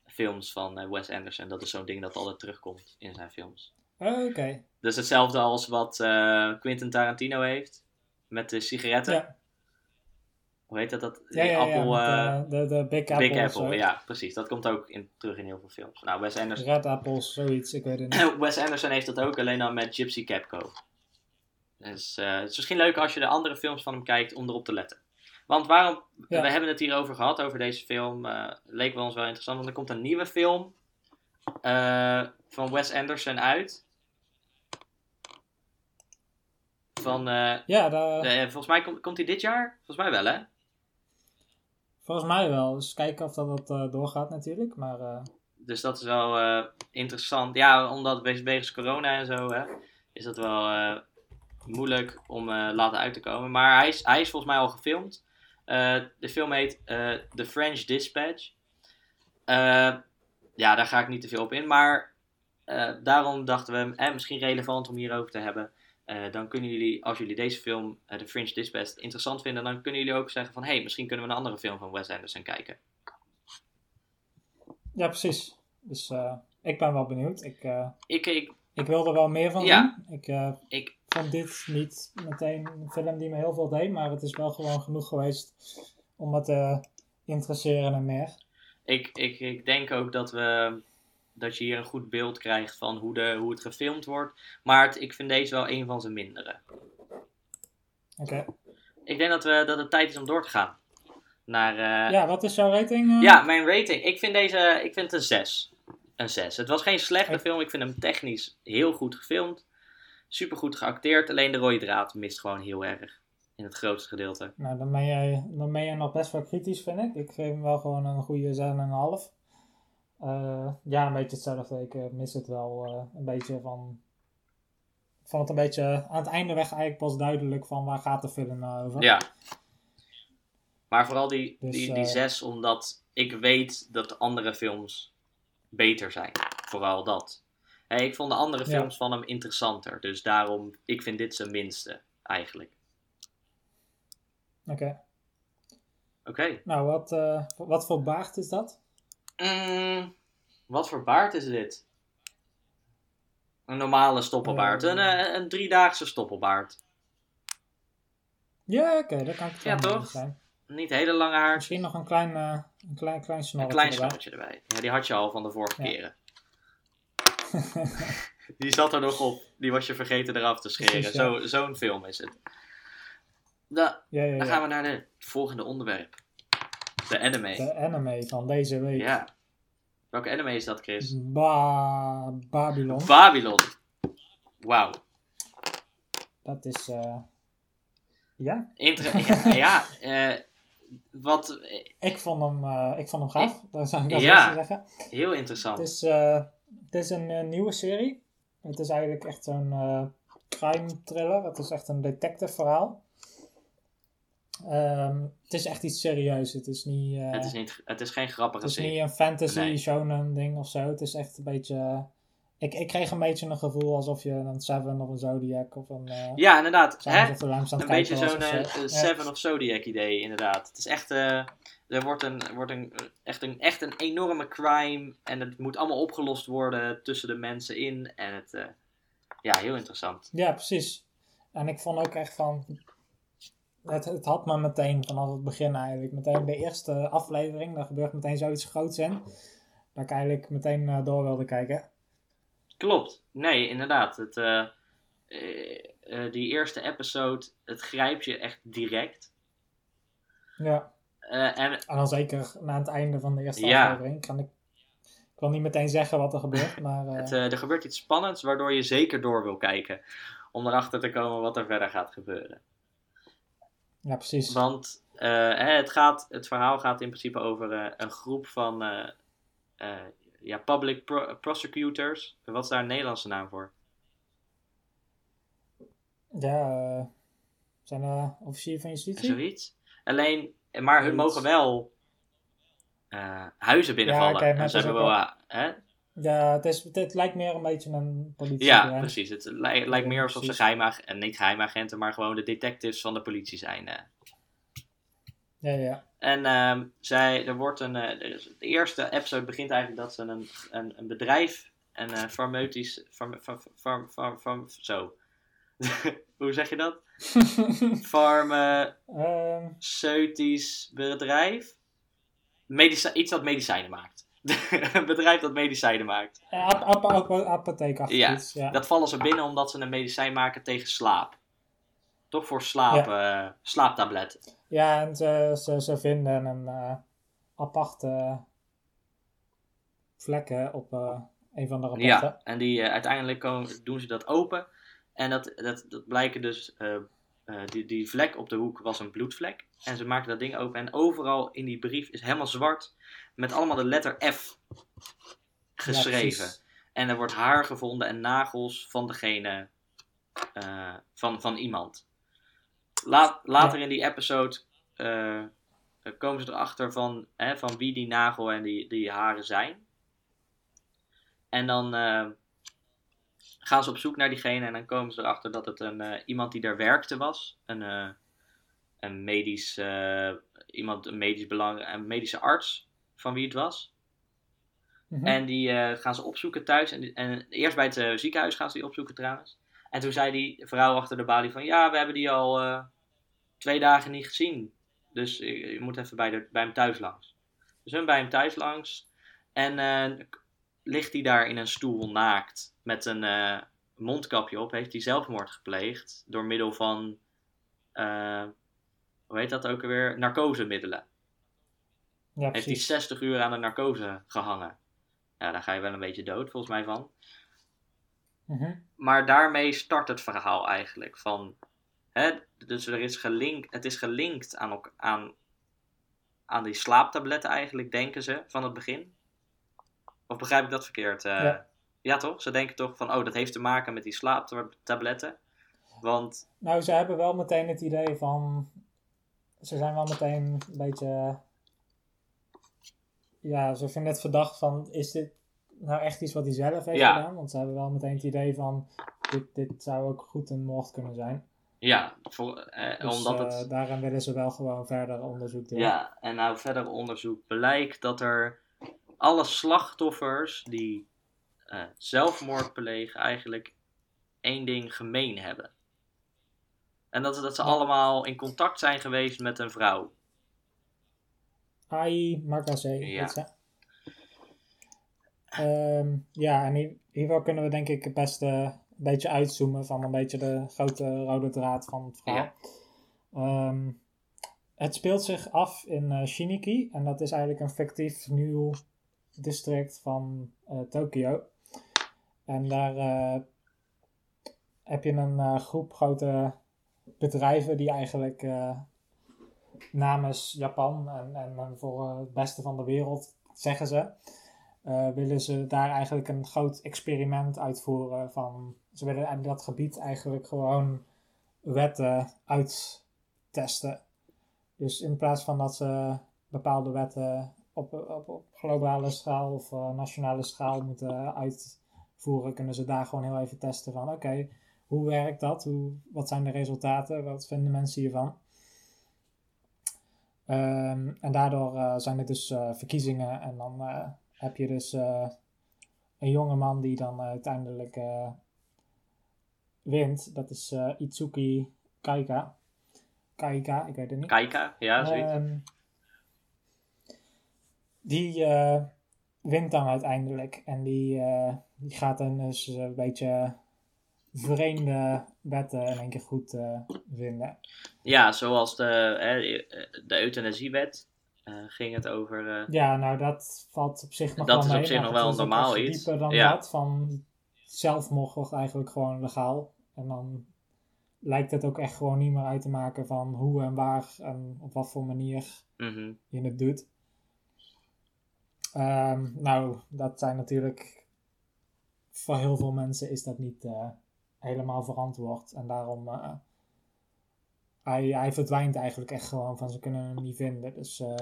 [SPEAKER 1] films van eh, Wes Anderson. Dat is zo'n ding dat altijd terugkomt in zijn films.
[SPEAKER 2] Oh, Oké.
[SPEAKER 1] Dus hetzelfde als wat eh, Quentin Tarantino heeft. Met de sigaretten.
[SPEAKER 2] Ja.
[SPEAKER 1] Hoe heet dat? dat
[SPEAKER 2] Ja, ja, ja.
[SPEAKER 1] Apple,
[SPEAKER 2] met,
[SPEAKER 1] eh,
[SPEAKER 2] eh, de, de Big Apple.
[SPEAKER 1] Big Apple, ja, precies. Dat komt ook in, terug in heel veel films. Nou, Wes Anderson,
[SPEAKER 2] Red Apples, zoiets. Ik weet het niet.
[SPEAKER 1] Wes Anderson heeft dat ook, alleen dan met Gypsy Capco. Dus het is misschien leuk als je de andere films van hem kijkt om erop te letten. Want waarom, we hebben het hierover gehad, over deze film. eh leek wel ons wel interessant, want er komt een nieuwe film van Wes Anderson uit. Van, eh,
[SPEAKER 2] Ja, daar-
[SPEAKER 1] de- volgens mij komt, komt hij dit jaar? Volgens mij wel, hè?
[SPEAKER 2] volgens mij wel. Dus kijken of dat, dat eh, doorgaat natuurlijk. Maar eh,
[SPEAKER 1] Dus dat is wel eh, interessant. Ja, omdat wegens wegens corona en zo, hè, is dat wel eh, moeilijk om eh, laten uit te komen. Maar hij is, hij is volgens mij al gefilmd. Eh, de film heet eh, The French Dispatch. Eh, ja, daar ga ik niet te veel op in. Maar eh, daarom dachten we, eh, misschien relevant om hierover te hebben. Eh, dan kunnen jullie, als jullie deze film, eh, The French Dispatch, interessant vinden, dan kunnen jullie ook zeggen van, hé, hey, misschien kunnen we een andere film van Wes Anderson kijken.
[SPEAKER 2] ja, precies. Dus eh, ik ben wel benieuwd. Ik,
[SPEAKER 1] Ik, ik,
[SPEAKER 2] ik wil er wel meer van
[SPEAKER 1] Ja.
[SPEAKER 2] zien. Ik
[SPEAKER 1] ik,
[SPEAKER 2] vond dit niet meteen een film die me heel veel deed. Maar het is wel gewoon genoeg geweest om me te interesseren en meer.
[SPEAKER 1] Ik, ik, ik denk ook dat, we, dat je hier een goed beeld krijgt van hoe, de, hoe het gefilmd wordt. Maar het- ik vind deze wel een van zijn mindere.
[SPEAKER 2] Oké.
[SPEAKER 1] Ik denk dat, we, dat het tijd is om door te gaan. Naar, eh,
[SPEAKER 2] Ja, wat is jouw rating? eh?
[SPEAKER 1] ja, mijn rating. Ik vind deze ik vind het een 6. Een 6. Het was geen slechte film. Ik vind hem technisch heel goed gefilmd. Super goed geacteerd. Alleen de rode draad mist gewoon heel erg. In het grootste gedeelte.
[SPEAKER 2] Nou, dan ben, jij, dan ben jij nog best wel kritisch, vind ik. Ik geef hem wel gewoon een goede 6,5. Eh ja, een beetje hetzelfde. Ik eh, mis het wel eh, een beetje van... Ik vond het een beetje aan het einde weg eigenlijk pas duidelijk van waar gaat de film nou over.
[SPEAKER 1] Ja. Maar vooral die,
[SPEAKER 2] Dus,
[SPEAKER 1] die, die zes, omdat ik weet dat de andere films beter zijn. Vooral dat. Hè, ik vond de andere
[SPEAKER 2] Ja.
[SPEAKER 1] films van hem interessanter. Dus daarom, ik vind dit zijn minste, eigenlijk.
[SPEAKER 2] Oké.
[SPEAKER 1] Oké.
[SPEAKER 2] Nou, wat, wat voor baard is dat?
[SPEAKER 1] Mm, wat voor baard is dit? Een normale stoppelbaard.
[SPEAKER 2] Eh.
[SPEAKER 1] Een, eh, een driedaagse stoppelbaard.
[SPEAKER 2] Ja, oké, dat kan ik
[SPEAKER 1] Ja, toch?
[SPEAKER 2] zijn.
[SPEAKER 1] Niet hele lange haar.
[SPEAKER 2] Misschien nog een klein, eh een klein, klein
[SPEAKER 1] Een
[SPEAKER 2] snorretje
[SPEAKER 1] klein
[SPEAKER 2] erbij.
[SPEAKER 1] snorretje erbij. Ja, die had je al van de vorige
[SPEAKER 2] Ja.
[SPEAKER 1] keren. Die zat er nog op. Die was je vergeten eraf te scheren.
[SPEAKER 2] Precies, ja.
[SPEAKER 1] Zo, zo'n film is het. Da-
[SPEAKER 2] Ja,
[SPEAKER 1] dan gaan we naar het volgende onderwerp. De anime.
[SPEAKER 2] De anime van deze week.
[SPEAKER 1] Ja. Welke anime is dat, Chris?
[SPEAKER 2] Ba Babylon.
[SPEAKER 1] Babylon. Wauw.
[SPEAKER 2] dat is... eh, Ja,
[SPEAKER 1] Inter ja, ja eh, wat eh,
[SPEAKER 2] ik vond hem, ik vond hem gaaf. Dat zou ik als
[SPEAKER 1] Ja.
[SPEAKER 2] zeggen.
[SPEAKER 1] heel
[SPEAKER 2] Het
[SPEAKER 1] interessant.
[SPEAKER 2] is, eh, het is een nieuwe serie. Het is eigenlijk echt zo'n eh, crime thriller. Het is echt een detective verhaal. Ehm, het is echt iets serieus. Het is niet, eh,
[SPEAKER 1] het, is niet, het is geen grappige
[SPEAKER 2] het is niet een fantasy
[SPEAKER 1] Nee.
[SPEAKER 2] shonen ding of zo. Het is echt een beetje... ik, ik kreeg een beetje een gevoel alsof je een Seven of een Zodiac of een... eh
[SPEAKER 1] Ja, inderdaad. Hè? Een beetje zo'n eh,
[SPEAKER 2] Ja.
[SPEAKER 1] Seven of Zodiac idee, inderdaad. Het is echt, eh, er wordt, een, wordt een, echt, een, echt een enorme crime en het moet allemaal opgelost worden tussen de mensen in. En het, ja, heel interessant.
[SPEAKER 2] Ja, precies. En ik vond ook echt van. Het, het had me meteen vanaf het begin eigenlijk. Meteen de eerste aflevering, daar gebeurt meteen zoiets groots in. Dat ik eigenlijk meteen eh, door wilde kijken.
[SPEAKER 1] Klopt. Nee, inderdaad. Het, eh, eh, die eerste episode, het grijpt je echt direct.
[SPEAKER 2] Ja.
[SPEAKER 1] En
[SPEAKER 2] En dan zeker na het einde van de eerste
[SPEAKER 1] Ja.
[SPEAKER 2] aflevering. Kan ik, ik wil niet meteen zeggen wat er gebeurt, maar.
[SPEAKER 1] het, er gebeurt iets spannends waardoor je zeker door wil kijken. Om erachter te komen wat er verder gaat gebeuren.
[SPEAKER 2] Ja, precies.
[SPEAKER 1] Want eh, het, gaat, het verhaal gaat in principe over eh, een groep van eh, ja, public pro- prosecutors. Wat is daar een Nederlandse naam voor?
[SPEAKER 2] Ja, zijn er officier van justitie?
[SPEAKER 1] Zoiets. Alleen, maar hun mogen wel huizen binnenvallen. en
[SPEAKER 2] het
[SPEAKER 1] ze hebben wel, hè?
[SPEAKER 2] Ja, het, is, het lijkt meer een beetje een politie.
[SPEAKER 1] Ja, precies. Het li- lijkt meer alsof ze
[SPEAKER 2] precies.
[SPEAKER 1] geheimag en niet geheimagenten, maar gewoon de detectives van de politie zijn. eh.
[SPEAKER 2] Ja, ja.
[SPEAKER 1] En ehm, zij, er wordt een, eh, de eerste episode begint eigenlijk dat ze een, een, een bedrijf, een eh farmaceutisch, farm, farm, farm, zo. Hoe zeg je dat? Farmaceutisch
[SPEAKER 2] Ehm,
[SPEAKER 1] bedrijf. Medici- iets dat medicijnen maakt. een bedrijf dat medicijnen maakt.
[SPEAKER 2] Ja, ap ap ap apotheek achter
[SPEAKER 1] Ja,
[SPEAKER 2] iets, ja.
[SPEAKER 1] Dat vallen ze binnen omdat ze een medicijn maken tegen slaap. Toch voor slaap, eh, slaaptabletten.
[SPEAKER 2] Ja, en ze, ze, ze vinden een eh, aparte vlekken op eh, een van de rapporten.
[SPEAKER 1] Ja, en die, uiteindelijk komen, doen ze dat open. En dat, dat, dat blijken dus, die, die vlek op de hoek was een bloedvlek. En ze maken dat ding open en overal in die brief is helemaal zwart met allemaal de letter F geschreven. en er wordt haar gevonden en nagels van degene, eh, van, van iemand. La- later
[SPEAKER 2] Ja.
[SPEAKER 1] in die episode eh, komen ze erachter van, hè, van wie die nagel en die, die haren zijn. En dan eh, gaan ze op zoek naar diegene en dan komen ze erachter dat het een, iemand die daar werkte was. Een, een medisch, iemand, een medisch belang, een medische arts van wie het was.
[SPEAKER 2] Mhm.
[SPEAKER 1] En die eh, gaan ze opzoeken thuis. En, en eerst bij het eh, ziekenhuis gaan ze die opzoeken trouwens. En toen zei die vrouw achter de balie van... Ja, we hebben die al eh, twee dagen niet gezien. Dus je, je moet even bij, de, bij hem thuis langs. Dus hun bij hem thuis langs. En ligt hij daar in een stoel naakt. Met een mondkapje op. Heeft hij zelfmoord gepleegd. Door middel van... hoe heet dat ook alweer? Narcosemiddelen
[SPEAKER 2] ja,
[SPEAKER 1] heeft hij
[SPEAKER 2] precies.
[SPEAKER 1] 60 uur aan de narcose gehangen. Ja, daar ga je wel een beetje dood volgens mij van.
[SPEAKER 2] Mhm.
[SPEAKER 1] Maar daarmee start het verhaal eigenlijk. Van, hè, dus er is gelinkt, het is gelinkt aan, aan, aan die slaaptabletten eigenlijk, denken ze, van het begin. Of begrijp ik dat verkeerd? Eh,
[SPEAKER 2] Ja.
[SPEAKER 1] ja, toch? Ze denken toch van, oh, dat heeft te maken met die slaaptabletten. Want,
[SPEAKER 2] Nou, ze hebben wel meteen het idee van. Ze zijn wel meteen een beetje. Ja, ze vinden het verdacht van. Is dit nou echt iets wat hij zelf heeft
[SPEAKER 1] Ja.
[SPEAKER 2] gedaan? Want ze hebben wel meteen het idee van. Dit, dit zou ook goed een moord kunnen zijn.
[SPEAKER 1] ja, voor, eh,
[SPEAKER 2] Dus
[SPEAKER 1] omdat
[SPEAKER 2] eh,
[SPEAKER 1] het...
[SPEAKER 2] daarin willen ze wel gewoon verder onderzoek doen.
[SPEAKER 1] Ja, en nou verder onderzoek blijkt dat er alle slachtoffers die eh, zelfmoord plegen eigenlijk één ding gemeen hebben. En dat is dat ze allemaal in contact zijn geweest met een vrouw.
[SPEAKER 2] AI, Marcase,
[SPEAKER 1] Ja.
[SPEAKER 2] Ehm, ja, en hier, hierdoor kunnen we denk ik het beste een beetje uitzoomen van een beetje de grote rode draad van het verhaal.
[SPEAKER 1] Ja.
[SPEAKER 2] Ehm, het speelt zich af in eh, Shiniki en dat is eigenlijk een fictief nieuw district van eh, Tokio. En daar eh, heb je een groep grote bedrijven die eigenlijk namens Japan en, en, voor eh, het beste van de wereld, zeggen ze, eh, willen ze daar eigenlijk een groot experiment uitvoeren. Van, ze willen in dat gebied eigenlijk gewoon wetten uittesten. Dus in plaats van dat ze bepaalde wetten op, op, op globale schaal of eh, nationale schaal moeten uitvoeren, kunnen ze daar gewoon heel even testen van oké, hoe werkt dat? Hoe, wat zijn de resultaten? Wat vinden mensen hiervan? Ehm, en daardoor eh, zijn er dus eh, verkiezingen en dan eh, heb je dus een jonge man die dan uiteindelijk wint. Dat is Itsuki Kaika. Kaika, ik weet het niet.
[SPEAKER 1] Kaika, ja, zoiets.
[SPEAKER 2] Ehm, die wint dan uiteindelijk. En die, die gaat dan dus een beetje vreemde wetten in één keer goed eh, vinden.
[SPEAKER 1] Ja, zoals de, de euthanasiewet eh, ging het over. eh,
[SPEAKER 2] Ja, nou dat valt op zich nog
[SPEAKER 1] Dat
[SPEAKER 2] wel
[SPEAKER 1] is op zich nog wel normaal iets.
[SPEAKER 2] dieper dan
[SPEAKER 1] Ja.
[SPEAKER 2] dat. Van zelfmoord wordt eigenlijk gewoon legaal. En dan lijkt het ook echt gewoon niet meer uit te maken van hoe en waar en op wat voor manier
[SPEAKER 1] mhm.
[SPEAKER 2] je het doet. Ehm, nou, dat zijn natuurlijk voor heel veel mensen is dat niet helemaal verantwoord. En daarom eh, hij, hij verdwijnt eigenlijk echt gewoon van ze kunnen hem niet vinden. Dus eh,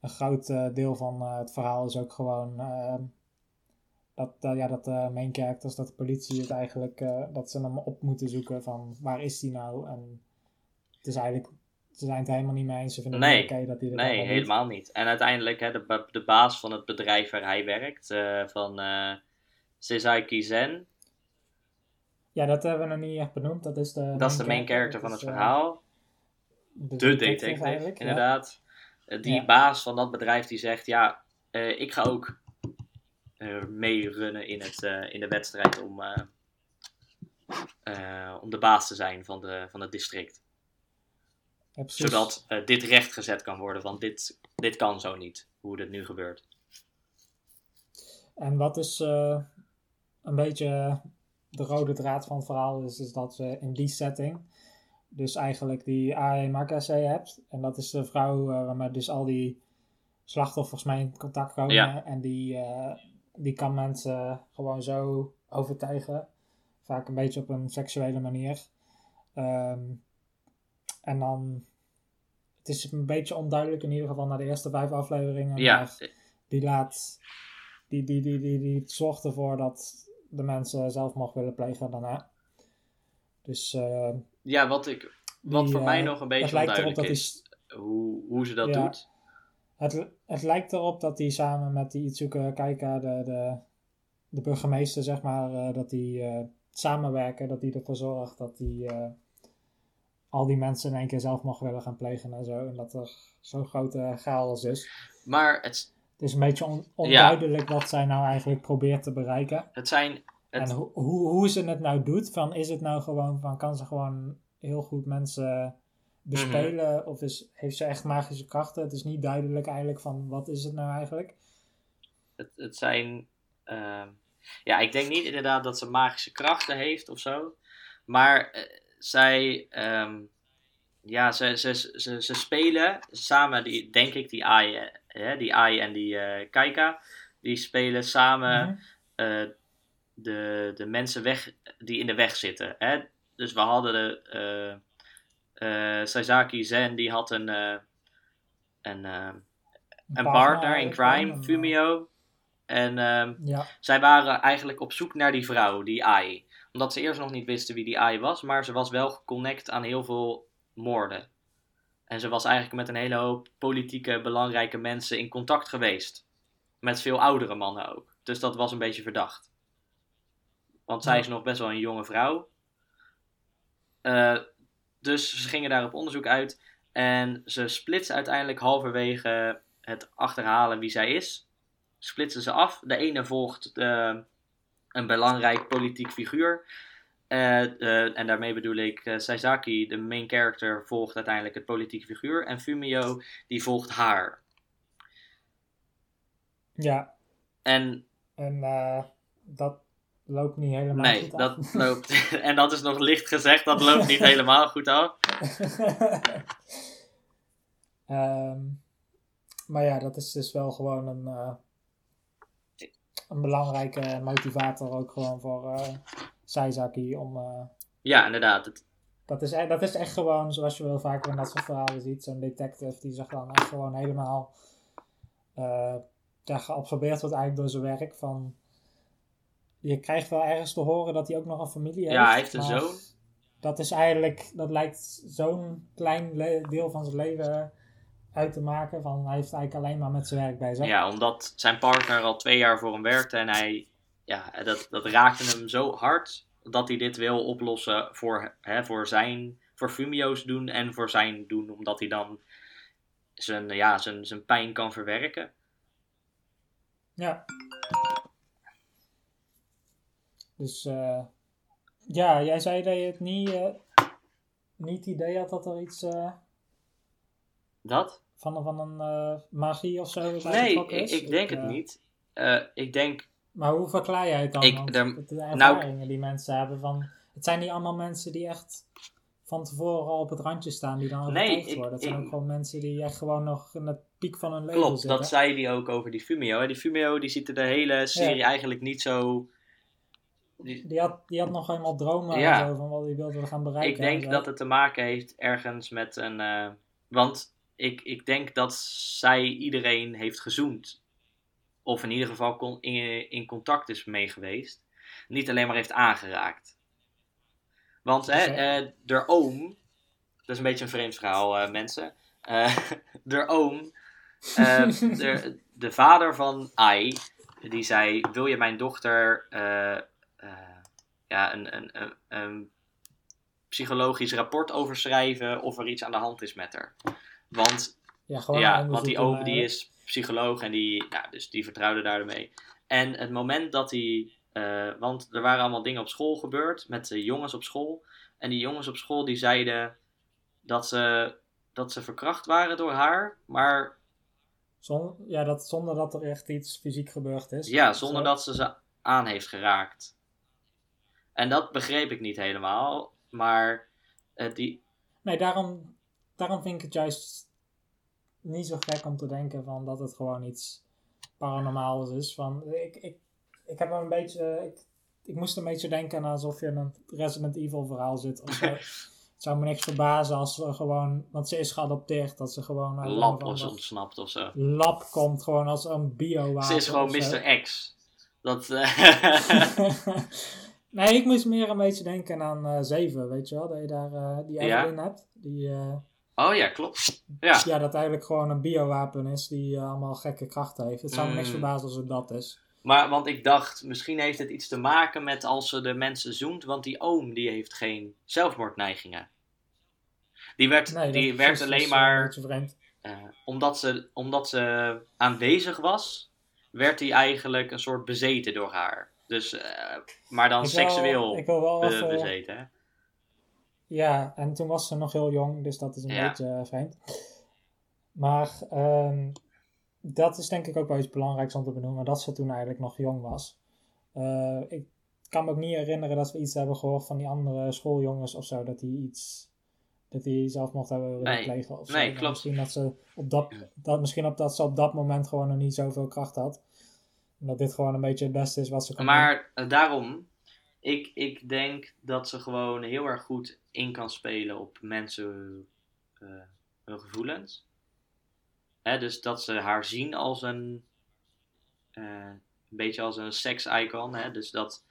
[SPEAKER 2] een groot eh, deel van het verhaal is ook gewoon dat, ja, dat de main characters, dat de politie het eigenlijk, dat ze hem op moeten zoeken van waar is die nou? En het is eigenlijk, ze zijn het helemaal niet mee eens. Ze vinden
[SPEAKER 1] Nee.
[SPEAKER 2] oké dat hij
[SPEAKER 1] Nee,
[SPEAKER 2] doet.
[SPEAKER 1] helemaal niet. En uiteindelijk, hè, de, de baas van het bedrijf waar hij werkt, van Sezai Kizen,
[SPEAKER 2] Ja, dat hebben we nog niet echt benoemd. Dat is de
[SPEAKER 1] dat is de main character van het
[SPEAKER 2] eh,
[SPEAKER 1] verhaal.
[SPEAKER 2] de,
[SPEAKER 1] De detective,
[SPEAKER 2] ja.
[SPEAKER 1] inderdaad. Eh, Die
[SPEAKER 2] Ja.
[SPEAKER 1] baas van dat bedrijf die zegt, ja, eh, ik ga ook eh meerunnen in, het, in de wedstrijd om, om de baas te zijn van, de, van het district.
[SPEAKER 2] Ja.
[SPEAKER 1] Zodat dit rechtgezet kan worden, want dit, dit kan zo niet, hoe dit nu gebeurt.
[SPEAKER 2] En wat is een beetje de rode draad van het verhaal is, is dat we in die setting dus eigenlijk die A.E. Makase hebt. En dat is de vrouw uh, waarmee dus al die slachtoffers mee in contact komen.
[SPEAKER 1] Ja.
[SPEAKER 2] En die, eh, die kan mensen gewoon zo overtuigen. Vaak een beetje op een seksuele manier. Ehm, en dan... Het is een beetje onduidelijk in ieder geval naar de eerste vijf afleveringen.
[SPEAKER 1] Ja,
[SPEAKER 2] maar die laat... Die, die, die, die, die zorgt ervoor dat de mensen zelfmoord willen plegen daarna. Dus eh,
[SPEAKER 1] ja wat, ik, wat
[SPEAKER 2] die,
[SPEAKER 1] voor
[SPEAKER 2] eh,
[SPEAKER 1] mij nog een beetje onduidelijk is, hoe, hoe ze dat
[SPEAKER 2] Ja.
[SPEAKER 1] doet.
[SPEAKER 2] Het, het lijkt erop dat hij samen met die Itsuke Kaika, de, de, de burgemeester, zeg maar, eh, dat die eh, samenwerken. Dat die ervoor zorgt dat die eh, al die mensen in één keer zelf mag willen gaan plegen en zo. En dat er zo'n grote chaos is.
[SPEAKER 1] Maar het,
[SPEAKER 2] Het is een beetje on- onduidelijk wat zij nou eigenlijk probeert te bereiken.
[SPEAKER 1] het zijn... Het,
[SPEAKER 2] En ho- hoe, hoe ze het nou doet, van is het nou gewoon van kan ze gewoon heel goed mensen bespelen
[SPEAKER 1] Mhm.
[SPEAKER 2] of is, heeft ze echt magische krachten? Het is niet duidelijk eigenlijk van wat is het nou eigenlijk.
[SPEAKER 1] het, het zijn. ehm, ja, ik denk niet inderdaad dat ze magische krachten heeft of zo. Maar eh, zij. ehm, ja, ze, ze, ze, ze spelen samen, die, denk ik, die Ai, hè, die Ai en die eh Kaika. Die spelen samen
[SPEAKER 2] Mhm.
[SPEAKER 1] eh, de, de mensen weg die in de weg zitten. Hè? Dus we hadden de. eh eh, Sasaki Zen, die had een. een, een partner in crime,
[SPEAKER 2] en,
[SPEAKER 1] Fumio. En ehm,
[SPEAKER 2] Ja,
[SPEAKER 1] zij waren eigenlijk op zoek naar die vrouw, die Ai. Omdat ze eerst nog niet wisten wie die Ai was, maar ze was wel geconnect aan heel veel moorden. En ze was eigenlijk met een hele hoop politieke belangrijke mensen in contact geweest. Met veel oudere mannen ook. Dus dat was een beetje verdacht. Want zij is nog best wel een jonge vrouw. Eh, dus ze gingen daar op onderzoek uit. En ze splitsen uiteindelijk halverwege het achterhalen wie zij is. Splitsen ze af. De ene volgt eh, een belangrijk politiek figuur. Eh, eh, en daarmee bedoel ik eh, Saizaki, de main character, volgt uiteindelijk het politieke figuur. En Fumio, die volgt haar.
[SPEAKER 2] ja.
[SPEAKER 1] En
[SPEAKER 2] En dat loopt niet helemaal
[SPEAKER 1] nee,
[SPEAKER 2] goed af.
[SPEAKER 1] dat loopt. en dat is nog licht gezegd, dat loopt niet helemaal goed af.
[SPEAKER 2] Ehm, maar ja, dat is dus wel gewoon een, een belangrijke motivator ook gewoon voor Saizaki om... eh,
[SPEAKER 1] Ja, inderdaad. Het,
[SPEAKER 2] dat, is, e- dat is echt gewoon, zoals je wel vaker in dat soort verhalen ziet, zo'n detective die zich dan echt gewoon helemaal ja, geabsorbeerd wordt eigenlijk door zijn werk. Van, je krijgt wel ergens te horen dat hij ook nog een familie heeft.
[SPEAKER 1] ja, hij heeft een zoon.
[SPEAKER 2] Dat is eigenlijk, dat lijkt zo'n klein le- deel van zijn leven uit te maken. Van hij heeft eigenlijk alleen maar met zijn werk bezig.
[SPEAKER 1] Ja, omdat zijn partner al twee jaar voor hem werkte en hij, ja, dat, dat raakte hem zo hard dat hij dit wil oplossen voor, hè, voor zijn, voor Fumio's doen en voor zijn doen, omdat hij dan zijn, ja, zijn, zijn pijn kan verwerken.
[SPEAKER 2] Ja. Dus eh, ja, jij zei dat je het niet, eh, niet idee had dat er iets eh,
[SPEAKER 1] Dat?
[SPEAKER 2] van, van een magie of zo
[SPEAKER 1] Nee, ik, ik denk het niet. Ik denk,
[SPEAKER 2] Maar hoe verklaar jij het dan?
[SPEAKER 1] Ik-
[SPEAKER 2] het- de
[SPEAKER 1] nou-
[SPEAKER 2] ervaringen die mensen hebben van... Het zijn niet allemaal mensen die echt van tevoren al op het randje staan, die dan
[SPEAKER 1] Nee,
[SPEAKER 2] overtuigd
[SPEAKER 1] ik-
[SPEAKER 2] worden. Het zijn
[SPEAKER 1] ik-
[SPEAKER 2] ook gewoon mensen die echt gewoon nog in de piek van hun leven
[SPEAKER 1] klopt,
[SPEAKER 2] zitten.
[SPEAKER 1] dat zei hij ook over die Fumio. hè. Die Fumio die ziet er de hele serie
[SPEAKER 2] Ja.
[SPEAKER 1] eigenlijk niet zo... die-
[SPEAKER 2] Die had, die had nog helemaal dromen
[SPEAKER 1] Ja.
[SPEAKER 2] en zo van wat hij wilde gaan bereiken.
[SPEAKER 1] Ik denk dat het te maken heeft ergens met een. eh, want ik, ik denk dat zij iedereen heeft gezoend. Of in ieder geval kon, in, in contact is mee geweest. Niet alleen maar heeft aangeraakt. Want hè, eh, de oom. Dat is een beetje een vreemd verhaal, eh, mensen. Eh de oom. eh, de, de vader van Ai. Die zei: Wil je mijn dochter. ja, een, een, een, een psychologisch rapport over schrijven of er iets aan de hand is met haar. Want,
[SPEAKER 2] Ja,
[SPEAKER 1] ja, want die oom die is psycholoog en die, nou, dus die vertrouwde daarmee. En het moment dat hij, eh, want er waren allemaal dingen op school gebeurd met de jongens op school. En die jongens op school die zeiden dat ze, dat ze verkracht waren door haar, maar
[SPEAKER 2] Zon, ja, dat, zonder dat er echt iets fysiek gebeurd is.
[SPEAKER 1] ja, zonder
[SPEAKER 2] Zo.
[SPEAKER 1] dat ze ze aan heeft geraakt. En dat begreep ik niet helemaal, maar eh, die,
[SPEAKER 2] Nee, daarom, daarom vind ik het juist niet zo gek om te denken van dat het gewoon iets paranormaals is. Van, ik, ik, ik heb een beetje. Ik, ik moest een beetje denken alsof je in een Resident Evil verhaal zit. Of zo. het zou me niks verbazen als ze gewoon. Want ze is geadopteerd. Dat ze gewoon. een
[SPEAKER 1] was
[SPEAKER 2] ander
[SPEAKER 1] ontsnapt of zo.
[SPEAKER 2] Lab komt gewoon als een bio
[SPEAKER 1] Ze is gewoon Mr. X. Dat, eh,
[SPEAKER 2] nee, ik moest meer een beetje denken aan eh 7, weet je wel? Dat je daar eh, die
[SPEAKER 1] Ja.
[SPEAKER 2] Hebt. Die,
[SPEAKER 1] oh ja, klopt. Ja,
[SPEAKER 2] Ja, dat eigenlijk gewoon een biowapen is die eh, allemaal gekke krachten heeft. Het zou me niks
[SPEAKER 1] Mm.
[SPEAKER 2] verbazen als het dat is.
[SPEAKER 1] maar want ik dacht, misschien heeft het iets te maken met als ze de mensen zoent, want die oom die heeft geen zelfmoordneigingen. Die werd,
[SPEAKER 2] Nee,
[SPEAKER 1] die werd
[SPEAKER 2] is-
[SPEAKER 1] alleen
[SPEAKER 2] is, eh,
[SPEAKER 1] maar. Eh, omdat, ze, omdat ze aanwezig was, werd hij eigenlijk een soort bezeten door haar. Dus, maar dan
[SPEAKER 2] Ik wil-
[SPEAKER 1] seksueel
[SPEAKER 2] Ik wil wel
[SPEAKER 1] be-
[SPEAKER 2] even...
[SPEAKER 1] bezeten.
[SPEAKER 2] Ja, en toen was ze nog heel jong, dus dat is een
[SPEAKER 1] Ja.
[SPEAKER 2] beetje eh, vreemd. Maar ehm, dat is denk ik ook wel iets belangrijks om te benoemen, dat ze toen eigenlijk nog jong was. Eh, ik kan me ook niet herinneren dat we iets hebben gehoord van die andere schooljongens of zo, dat die iets... Dat die zelfmoord hebben willen
[SPEAKER 1] Nee.
[SPEAKER 2] plegen of zo.
[SPEAKER 1] Nee, klopt.
[SPEAKER 2] Misschien dat ze op dat, dat, misschien op dat ze op dat moment gewoon nog niet zoveel kracht had. En dat dit gewoon een beetje het beste is wat ze kan.
[SPEAKER 1] Maar eh, daarom, ik, ik denk dat ze gewoon heel erg goed in kan spelen op mensen eh, hun gevoelens. Hè, dus dat ze haar zien als een, eh, een beetje als een sex-icon. Hè? Dus dat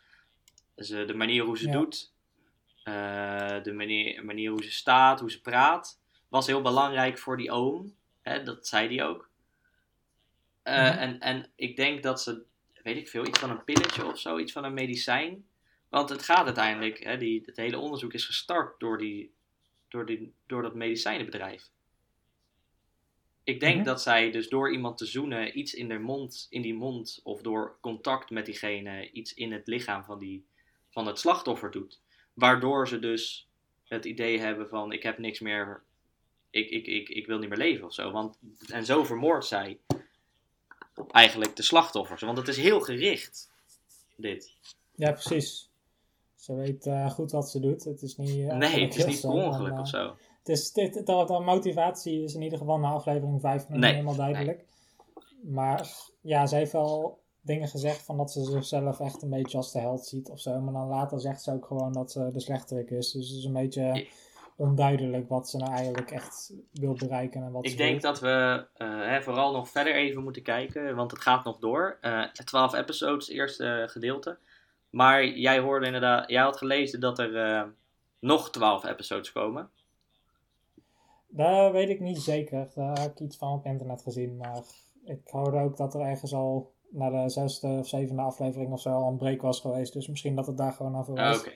[SPEAKER 1] ze de manier hoe ze
[SPEAKER 2] Ja.
[SPEAKER 1] doet, eh, de manier, manier hoe ze staat, hoe ze praat, was heel belangrijk voor die oom. Hè? Dat zei die ook.
[SPEAKER 2] Mhm.
[SPEAKER 1] en, en ik denk dat ze, weet ik veel, iets van een pilletje of zo, iets van een medicijn. Want het gaat uiteindelijk, hè, die, het hele onderzoek is gestart door, die, door, die, door dat medicijnenbedrijf. Ik denk
[SPEAKER 2] Mhm.
[SPEAKER 1] dat zij dus door iemand te zoenen iets in, de mond, in die mond of door contact met diegene iets in het lichaam van, die, van het slachtoffer doet. Waardoor ze dus het idee hebben van ik heb niks meer, ik, ik, ik, ik wil niet meer leven of zo. Want, en zo vermoordt zij eigenlijk de slachtoffers. Want het is heel gericht, dit.
[SPEAKER 2] Ja, precies. Ze weet eh, goed wat ze doet. Het is niet. eh,
[SPEAKER 1] nee, het is niet per
[SPEAKER 2] zo,
[SPEAKER 1] ongeluk
[SPEAKER 2] en,
[SPEAKER 1] of
[SPEAKER 2] eh,
[SPEAKER 1] zo.
[SPEAKER 2] Het is, dit, de, de motivatie is in ieder geval na aflevering 5 nog
[SPEAKER 1] Nee,
[SPEAKER 2] helemaal duidelijk. Maar ja, ze heeft wel dingen gezegd van dat ze zichzelf echt een beetje als de held ziet of zo. Maar dan later zegt ze ook gewoon dat ze de slechterik is. Dus het is een beetje onduidelijk wat ze nou eigenlijk echt wil bereiken en wat
[SPEAKER 1] Ik denk
[SPEAKER 2] wil.
[SPEAKER 1] dat we hè, vooral nog verder even moeten kijken, want het gaat nog door. Eh 12 episodes, eerste gedeelte. Maar jij hoorde inderdaad, jij had gelezen dat er eh, nog 12 episodes komen.
[SPEAKER 2] Dat weet ik niet zeker. Daar heb ik iets van op internet gezien. Maar ik hoorde ook dat er ergens al na de zesde of zevende aflevering of zo al een break was geweest. Dus misschien dat het daar gewoon
[SPEAKER 1] Ah,
[SPEAKER 2] was.
[SPEAKER 1] Oké.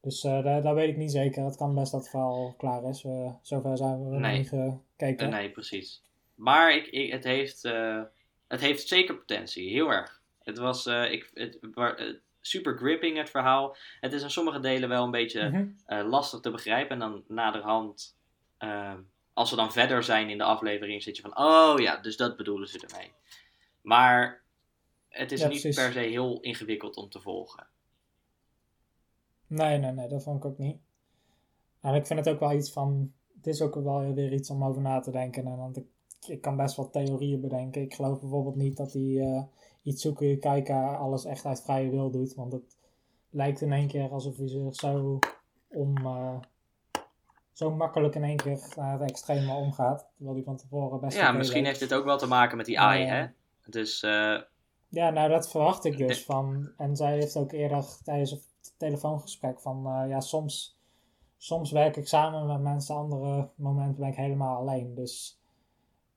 [SPEAKER 2] Dus eh dat, dat weet ik niet zeker. Het kan best dat het verhaal klaar is. We, zover zijn we nog
[SPEAKER 1] Nee.
[SPEAKER 2] niet gekeken.
[SPEAKER 1] Eh, nee, precies. Maar ik, ik, het, heeft, het heeft zeker potentie, heel erg. Het was ik, het, waar- super gripping, het verhaal. Het is in sommige delen wel een beetje
[SPEAKER 2] Mhm.
[SPEAKER 1] eh, lastig te begrijpen. En dan naderhand, eh, als we dan verder zijn in de aflevering, zit je van, oh ja, dus dat bedoelen ze ermee. Maar het is
[SPEAKER 2] Ja,
[SPEAKER 1] niet
[SPEAKER 2] precies.
[SPEAKER 1] per se heel ingewikkeld om te volgen.
[SPEAKER 2] Nee, nee, nee, dat vond ik ook niet. En ik vind het ook wel iets van. Het is ook wel weer iets om over na te denken. En want ik, ik kan best wel theorieën bedenken. Ik geloof bijvoorbeeld niet dat hij eh iets zoeken, kijken, alles echt uit vrije wil doet. Want het lijkt in één keer alsof hij zich zo om. eh, zo makkelijk in één keer naar het extreme omgaat. Terwijl hij van tevoren best.
[SPEAKER 1] Ja, misschien heeft dit ook wel te maken met die AI, hè? Dus
[SPEAKER 2] Ja, nou dat verwacht ik dus van. En zij heeft ook eerder tijdens het telefoongesprek van eh, ja, soms, soms werk ik samen met mensen, andere momenten ben ik helemaal alleen. Dus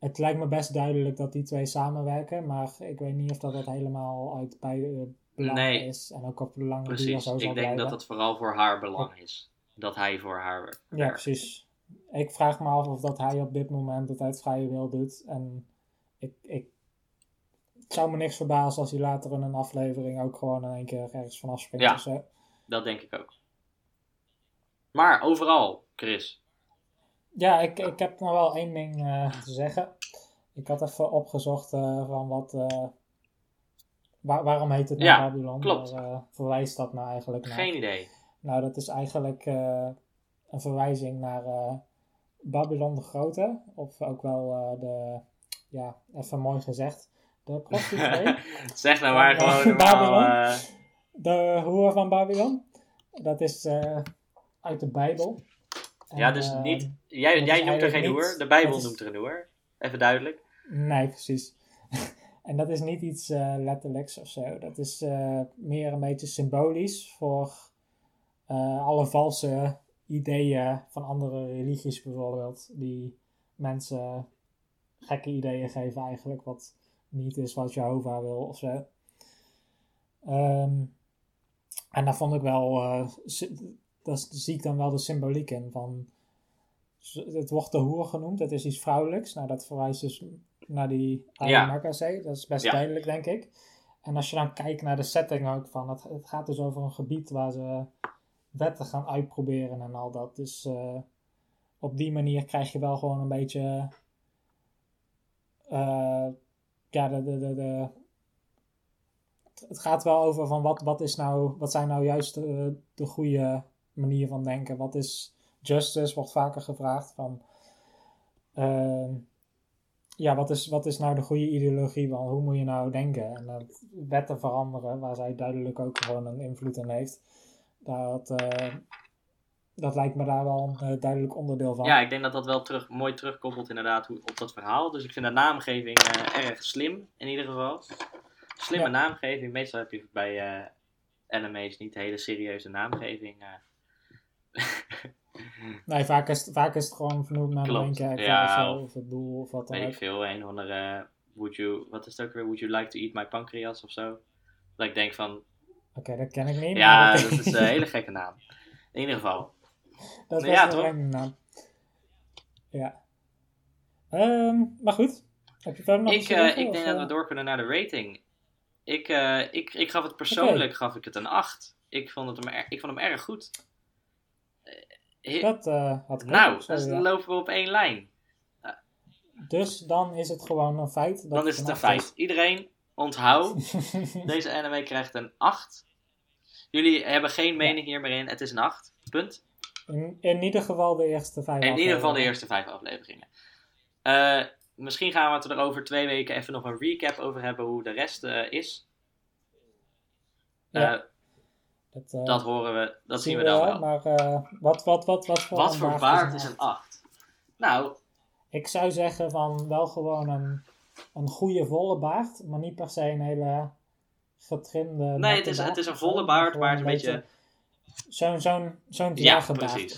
[SPEAKER 2] het lijkt me best duidelijk dat die twee samenwerken, maar ik weet niet of dat, dat helemaal uit bij eh, belang
[SPEAKER 1] Nee.
[SPEAKER 2] is en ook op de lange duur
[SPEAKER 1] precies.
[SPEAKER 2] zo zal
[SPEAKER 1] Ik denk dat het vooral voor haar belang is. Dat hij voor haar
[SPEAKER 2] Ja,
[SPEAKER 1] werkt.
[SPEAKER 2] precies. Ik vraag me af of dat hij op dit moment het uit vrije wil doet. En ik, ik, het zou me niks verbazen als hij later in een aflevering ook gewoon in één keer ergens vanaf springt
[SPEAKER 1] Ja. Dat denk ik ook. Maar overal, Chris.
[SPEAKER 2] Ja, ik, ik heb nog wel één ding eh, te zeggen. Ik had even opgezocht eh, van wat. eh, waar- waarom heet het nou
[SPEAKER 1] Ja,
[SPEAKER 2] Babylon?
[SPEAKER 1] klopt.
[SPEAKER 2] Waar verwijst dat nou eigenlijk naar?
[SPEAKER 1] Geen idee.
[SPEAKER 2] Nou, dat is eigenlijk een verwijzing naar Babylon de Grote. Of ook wel de. Ja, even mooi gezegd. De prostituee.
[SPEAKER 1] zeg nou maar gewoon.
[SPEAKER 2] Babylon. de hoer van Babylon. Dat is uit de Bijbel.
[SPEAKER 1] Ja, dus
[SPEAKER 2] eh,
[SPEAKER 1] niet. Jij,
[SPEAKER 2] dat
[SPEAKER 1] jij noemt er geen hoer. De Bijbel
[SPEAKER 2] dat is-
[SPEAKER 1] noemt er een hoer. Even duidelijk.
[SPEAKER 2] Nee, precies. en dat is niet iets eh, letterlijks of zo. Dat is eh, meer een beetje symbolisch voor eh, alle valse ideeën van andere religies bijvoorbeeld. Die mensen gekke ideeën geven eigenlijk wat niet is wat Jehovah wil of zo. Ehm, en daar vond ik wel, daar zie ik dan wel de symboliek in van het wordt de hoer genoemd, het is iets vrouwelijks. Nou, dat verwijst dus naar die
[SPEAKER 1] Ja.
[SPEAKER 2] Ayamakase, dat is best
[SPEAKER 1] Ja.
[SPEAKER 2] duidelijk, denk ik. En als je dan kijkt naar de setting ook van, het, het gaat dus over een gebied waar ze wetten gaan uitproberen en al dat. Dus eh, op die manier krijg je wel gewoon een beetje, eh, ja, de, de, de, de, het gaat wel over van wat, wat, is nou, wat zijn nou juist de, de goede manier van denken. Wat is justice, wordt vaker gevraagd van... ehm, ja, wat is, wat is nou de goede ideologie van hoe moet je nou denken? En dat wetten veranderen, waar zij duidelijk ook gewoon een invloed in heeft. Dat, eh, dat lijkt me daar wel een eh, duidelijk onderdeel van.
[SPEAKER 1] Ja, ik denk dat dat wel terug, mooi terugkoppelt inderdaad hoe, op dat verhaal. Dus ik vind de naamgeving eh, erg slim in ieder geval. Slimme
[SPEAKER 2] Ja.
[SPEAKER 1] naamgeving. Meestal heb je bij eh anime's niet hele serieuze naamgeving. Eh.
[SPEAKER 2] Nee, vaak is, het- vaak is het gewoon vernoemd naar
[SPEAKER 1] Klopt.
[SPEAKER 2] main character
[SPEAKER 1] Ja,
[SPEAKER 2] of, zo,
[SPEAKER 1] of-
[SPEAKER 2] het doel of wat dan
[SPEAKER 1] weet ik
[SPEAKER 2] ook.
[SPEAKER 1] veel, een of andere, would you, wat is het ook weer, would you like to eat my pancreas of zo? Dat ik denk van,
[SPEAKER 2] Oké, dat ken ik niet.
[SPEAKER 1] ja, dat is een hele gekke naam. In ieder geval.
[SPEAKER 2] Dat is
[SPEAKER 1] Ja,
[SPEAKER 2] best een vreemde naam. Ja. Ehm, maar goed. Heb je verder nog
[SPEAKER 1] Ik, eh, ik
[SPEAKER 2] of,
[SPEAKER 1] denk dat
[SPEAKER 2] eh?
[SPEAKER 1] we door kunnen naar de rating. Ik, eh, ik, ik gaf het persoonlijk gaf ik het een 8. Ik vond, het hem, ik vond hem erg goed. Eh,
[SPEAKER 2] Dat eh, had ik
[SPEAKER 1] nou, dan
[SPEAKER 2] ja.
[SPEAKER 1] lopen we op één lijn.
[SPEAKER 2] Dus dan is het gewoon een feit. Dat
[SPEAKER 1] Dan is het een feit. Iedereen, onthoud, deze anime krijgt een 8. Jullie hebben geen mening hier meer in, het is een 8. Punt.
[SPEAKER 2] in, in ieder geval de eerste vijf
[SPEAKER 1] In ieder geval de eerste vijf afleveringen. Eh, misschien gaan we het er over twee weken even nog een recap over hebben hoe de rest is.
[SPEAKER 2] Ja. Dat, eh,
[SPEAKER 1] dat horen we, dat zien we dan wel.
[SPEAKER 2] Maar eh, wat, wat, wat, wat voor
[SPEAKER 1] Wat voor
[SPEAKER 2] baard
[SPEAKER 1] baard
[SPEAKER 2] is een
[SPEAKER 1] een 8? Nou,
[SPEAKER 2] Ik zou zeggen van wel gewoon een, een goede volle baard, maar niet per se een hele getrimde.
[SPEAKER 1] nee, het is,
[SPEAKER 2] baard
[SPEAKER 1] het is een volle baard, maar het is een beetje...
[SPEAKER 2] Zo'n zo'n zo'n
[SPEAKER 1] Ja,
[SPEAKER 2] of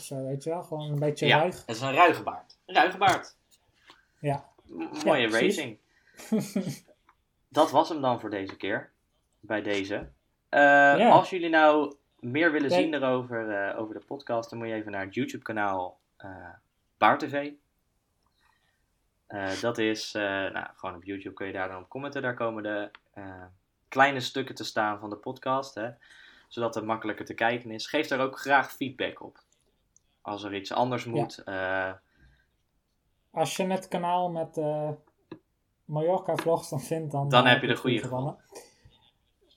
[SPEAKER 2] zo, weet je wel? Gewoon een beetje
[SPEAKER 1] Ja,
[SPEAKER 2] ruig.
[SPEAKER 1] het is een ruige baard. Een ruige baard.
[SPEAKER 2] Ja.
[SPEAKER 1] M- mooie rating. Dat was hem dan voor deze keer. Bij deze. Eh,
[SPEAKER 2] Ja.
[SPEAKER 1] Als jullie nou meer willen
[SPEAKER 2] Kijk.
[SPEAKER 1] zien erover, eh, over de podcast, dan moet je even naar het YouTube kanaal eh Baar TV. Dat is, nou, gewoon op YouTube kun je daar dan op commenten. Daar komen de kleine stukken te staan van de podcast, hè, zodat het makkelijker te kijken is. Geef daar ook graag feedback op. Als er iets anders moet.
[SPEAKER 2] Als je het kanaal met Mallorca vlogs dan vindt, dan,
[SPEAKER 1] Dan heb je de goede
[SPEAKER 2] goed gevonden.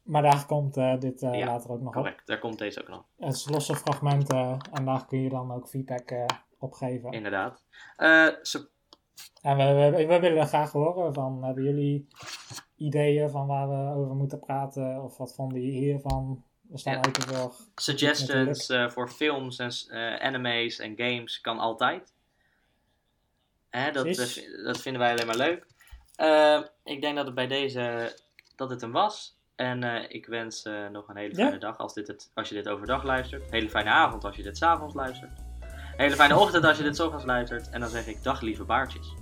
[SPEAKER 2] Maar daar komt eh, dit eh,
[SPEAKER 1] Ja,
[SPEAKER 2] later ook nog op.
[SPEAKER 1] correct, daar komt deze ook nog.
[SPEAKER 2] Het is losse fragmenten en daar kun je dan ook feedback eh op geven.
[SPEAKER 1] Inderdaad.
[SPEAKER 2] En we, we, we willen graag horen van, hebben jullie ideeën van waar we over moeten praten? Of wat vonden jullie hiervan? We staan
[SPEAKER 1] Ja.
[SPEAKER 2] open voor.
[SPEAKER 1] suggestions voor films en anime's en games kan altijd. Hè, dat, dat vinden wij alleen maar leuk. Ik denk dat het bij deze dat het hem was. En eh, ik wens eh, nog een hele
[SPEAKER 2] Ja.
[SPEAKER 1] fijne dag als, dit het, als je dit overdag luistert. Hele fijne avond als je dit s'avonds luistert. Hele fijne ochtend als je dit 's ochtends luistert. En dan zeg ik dag lieve baartjes.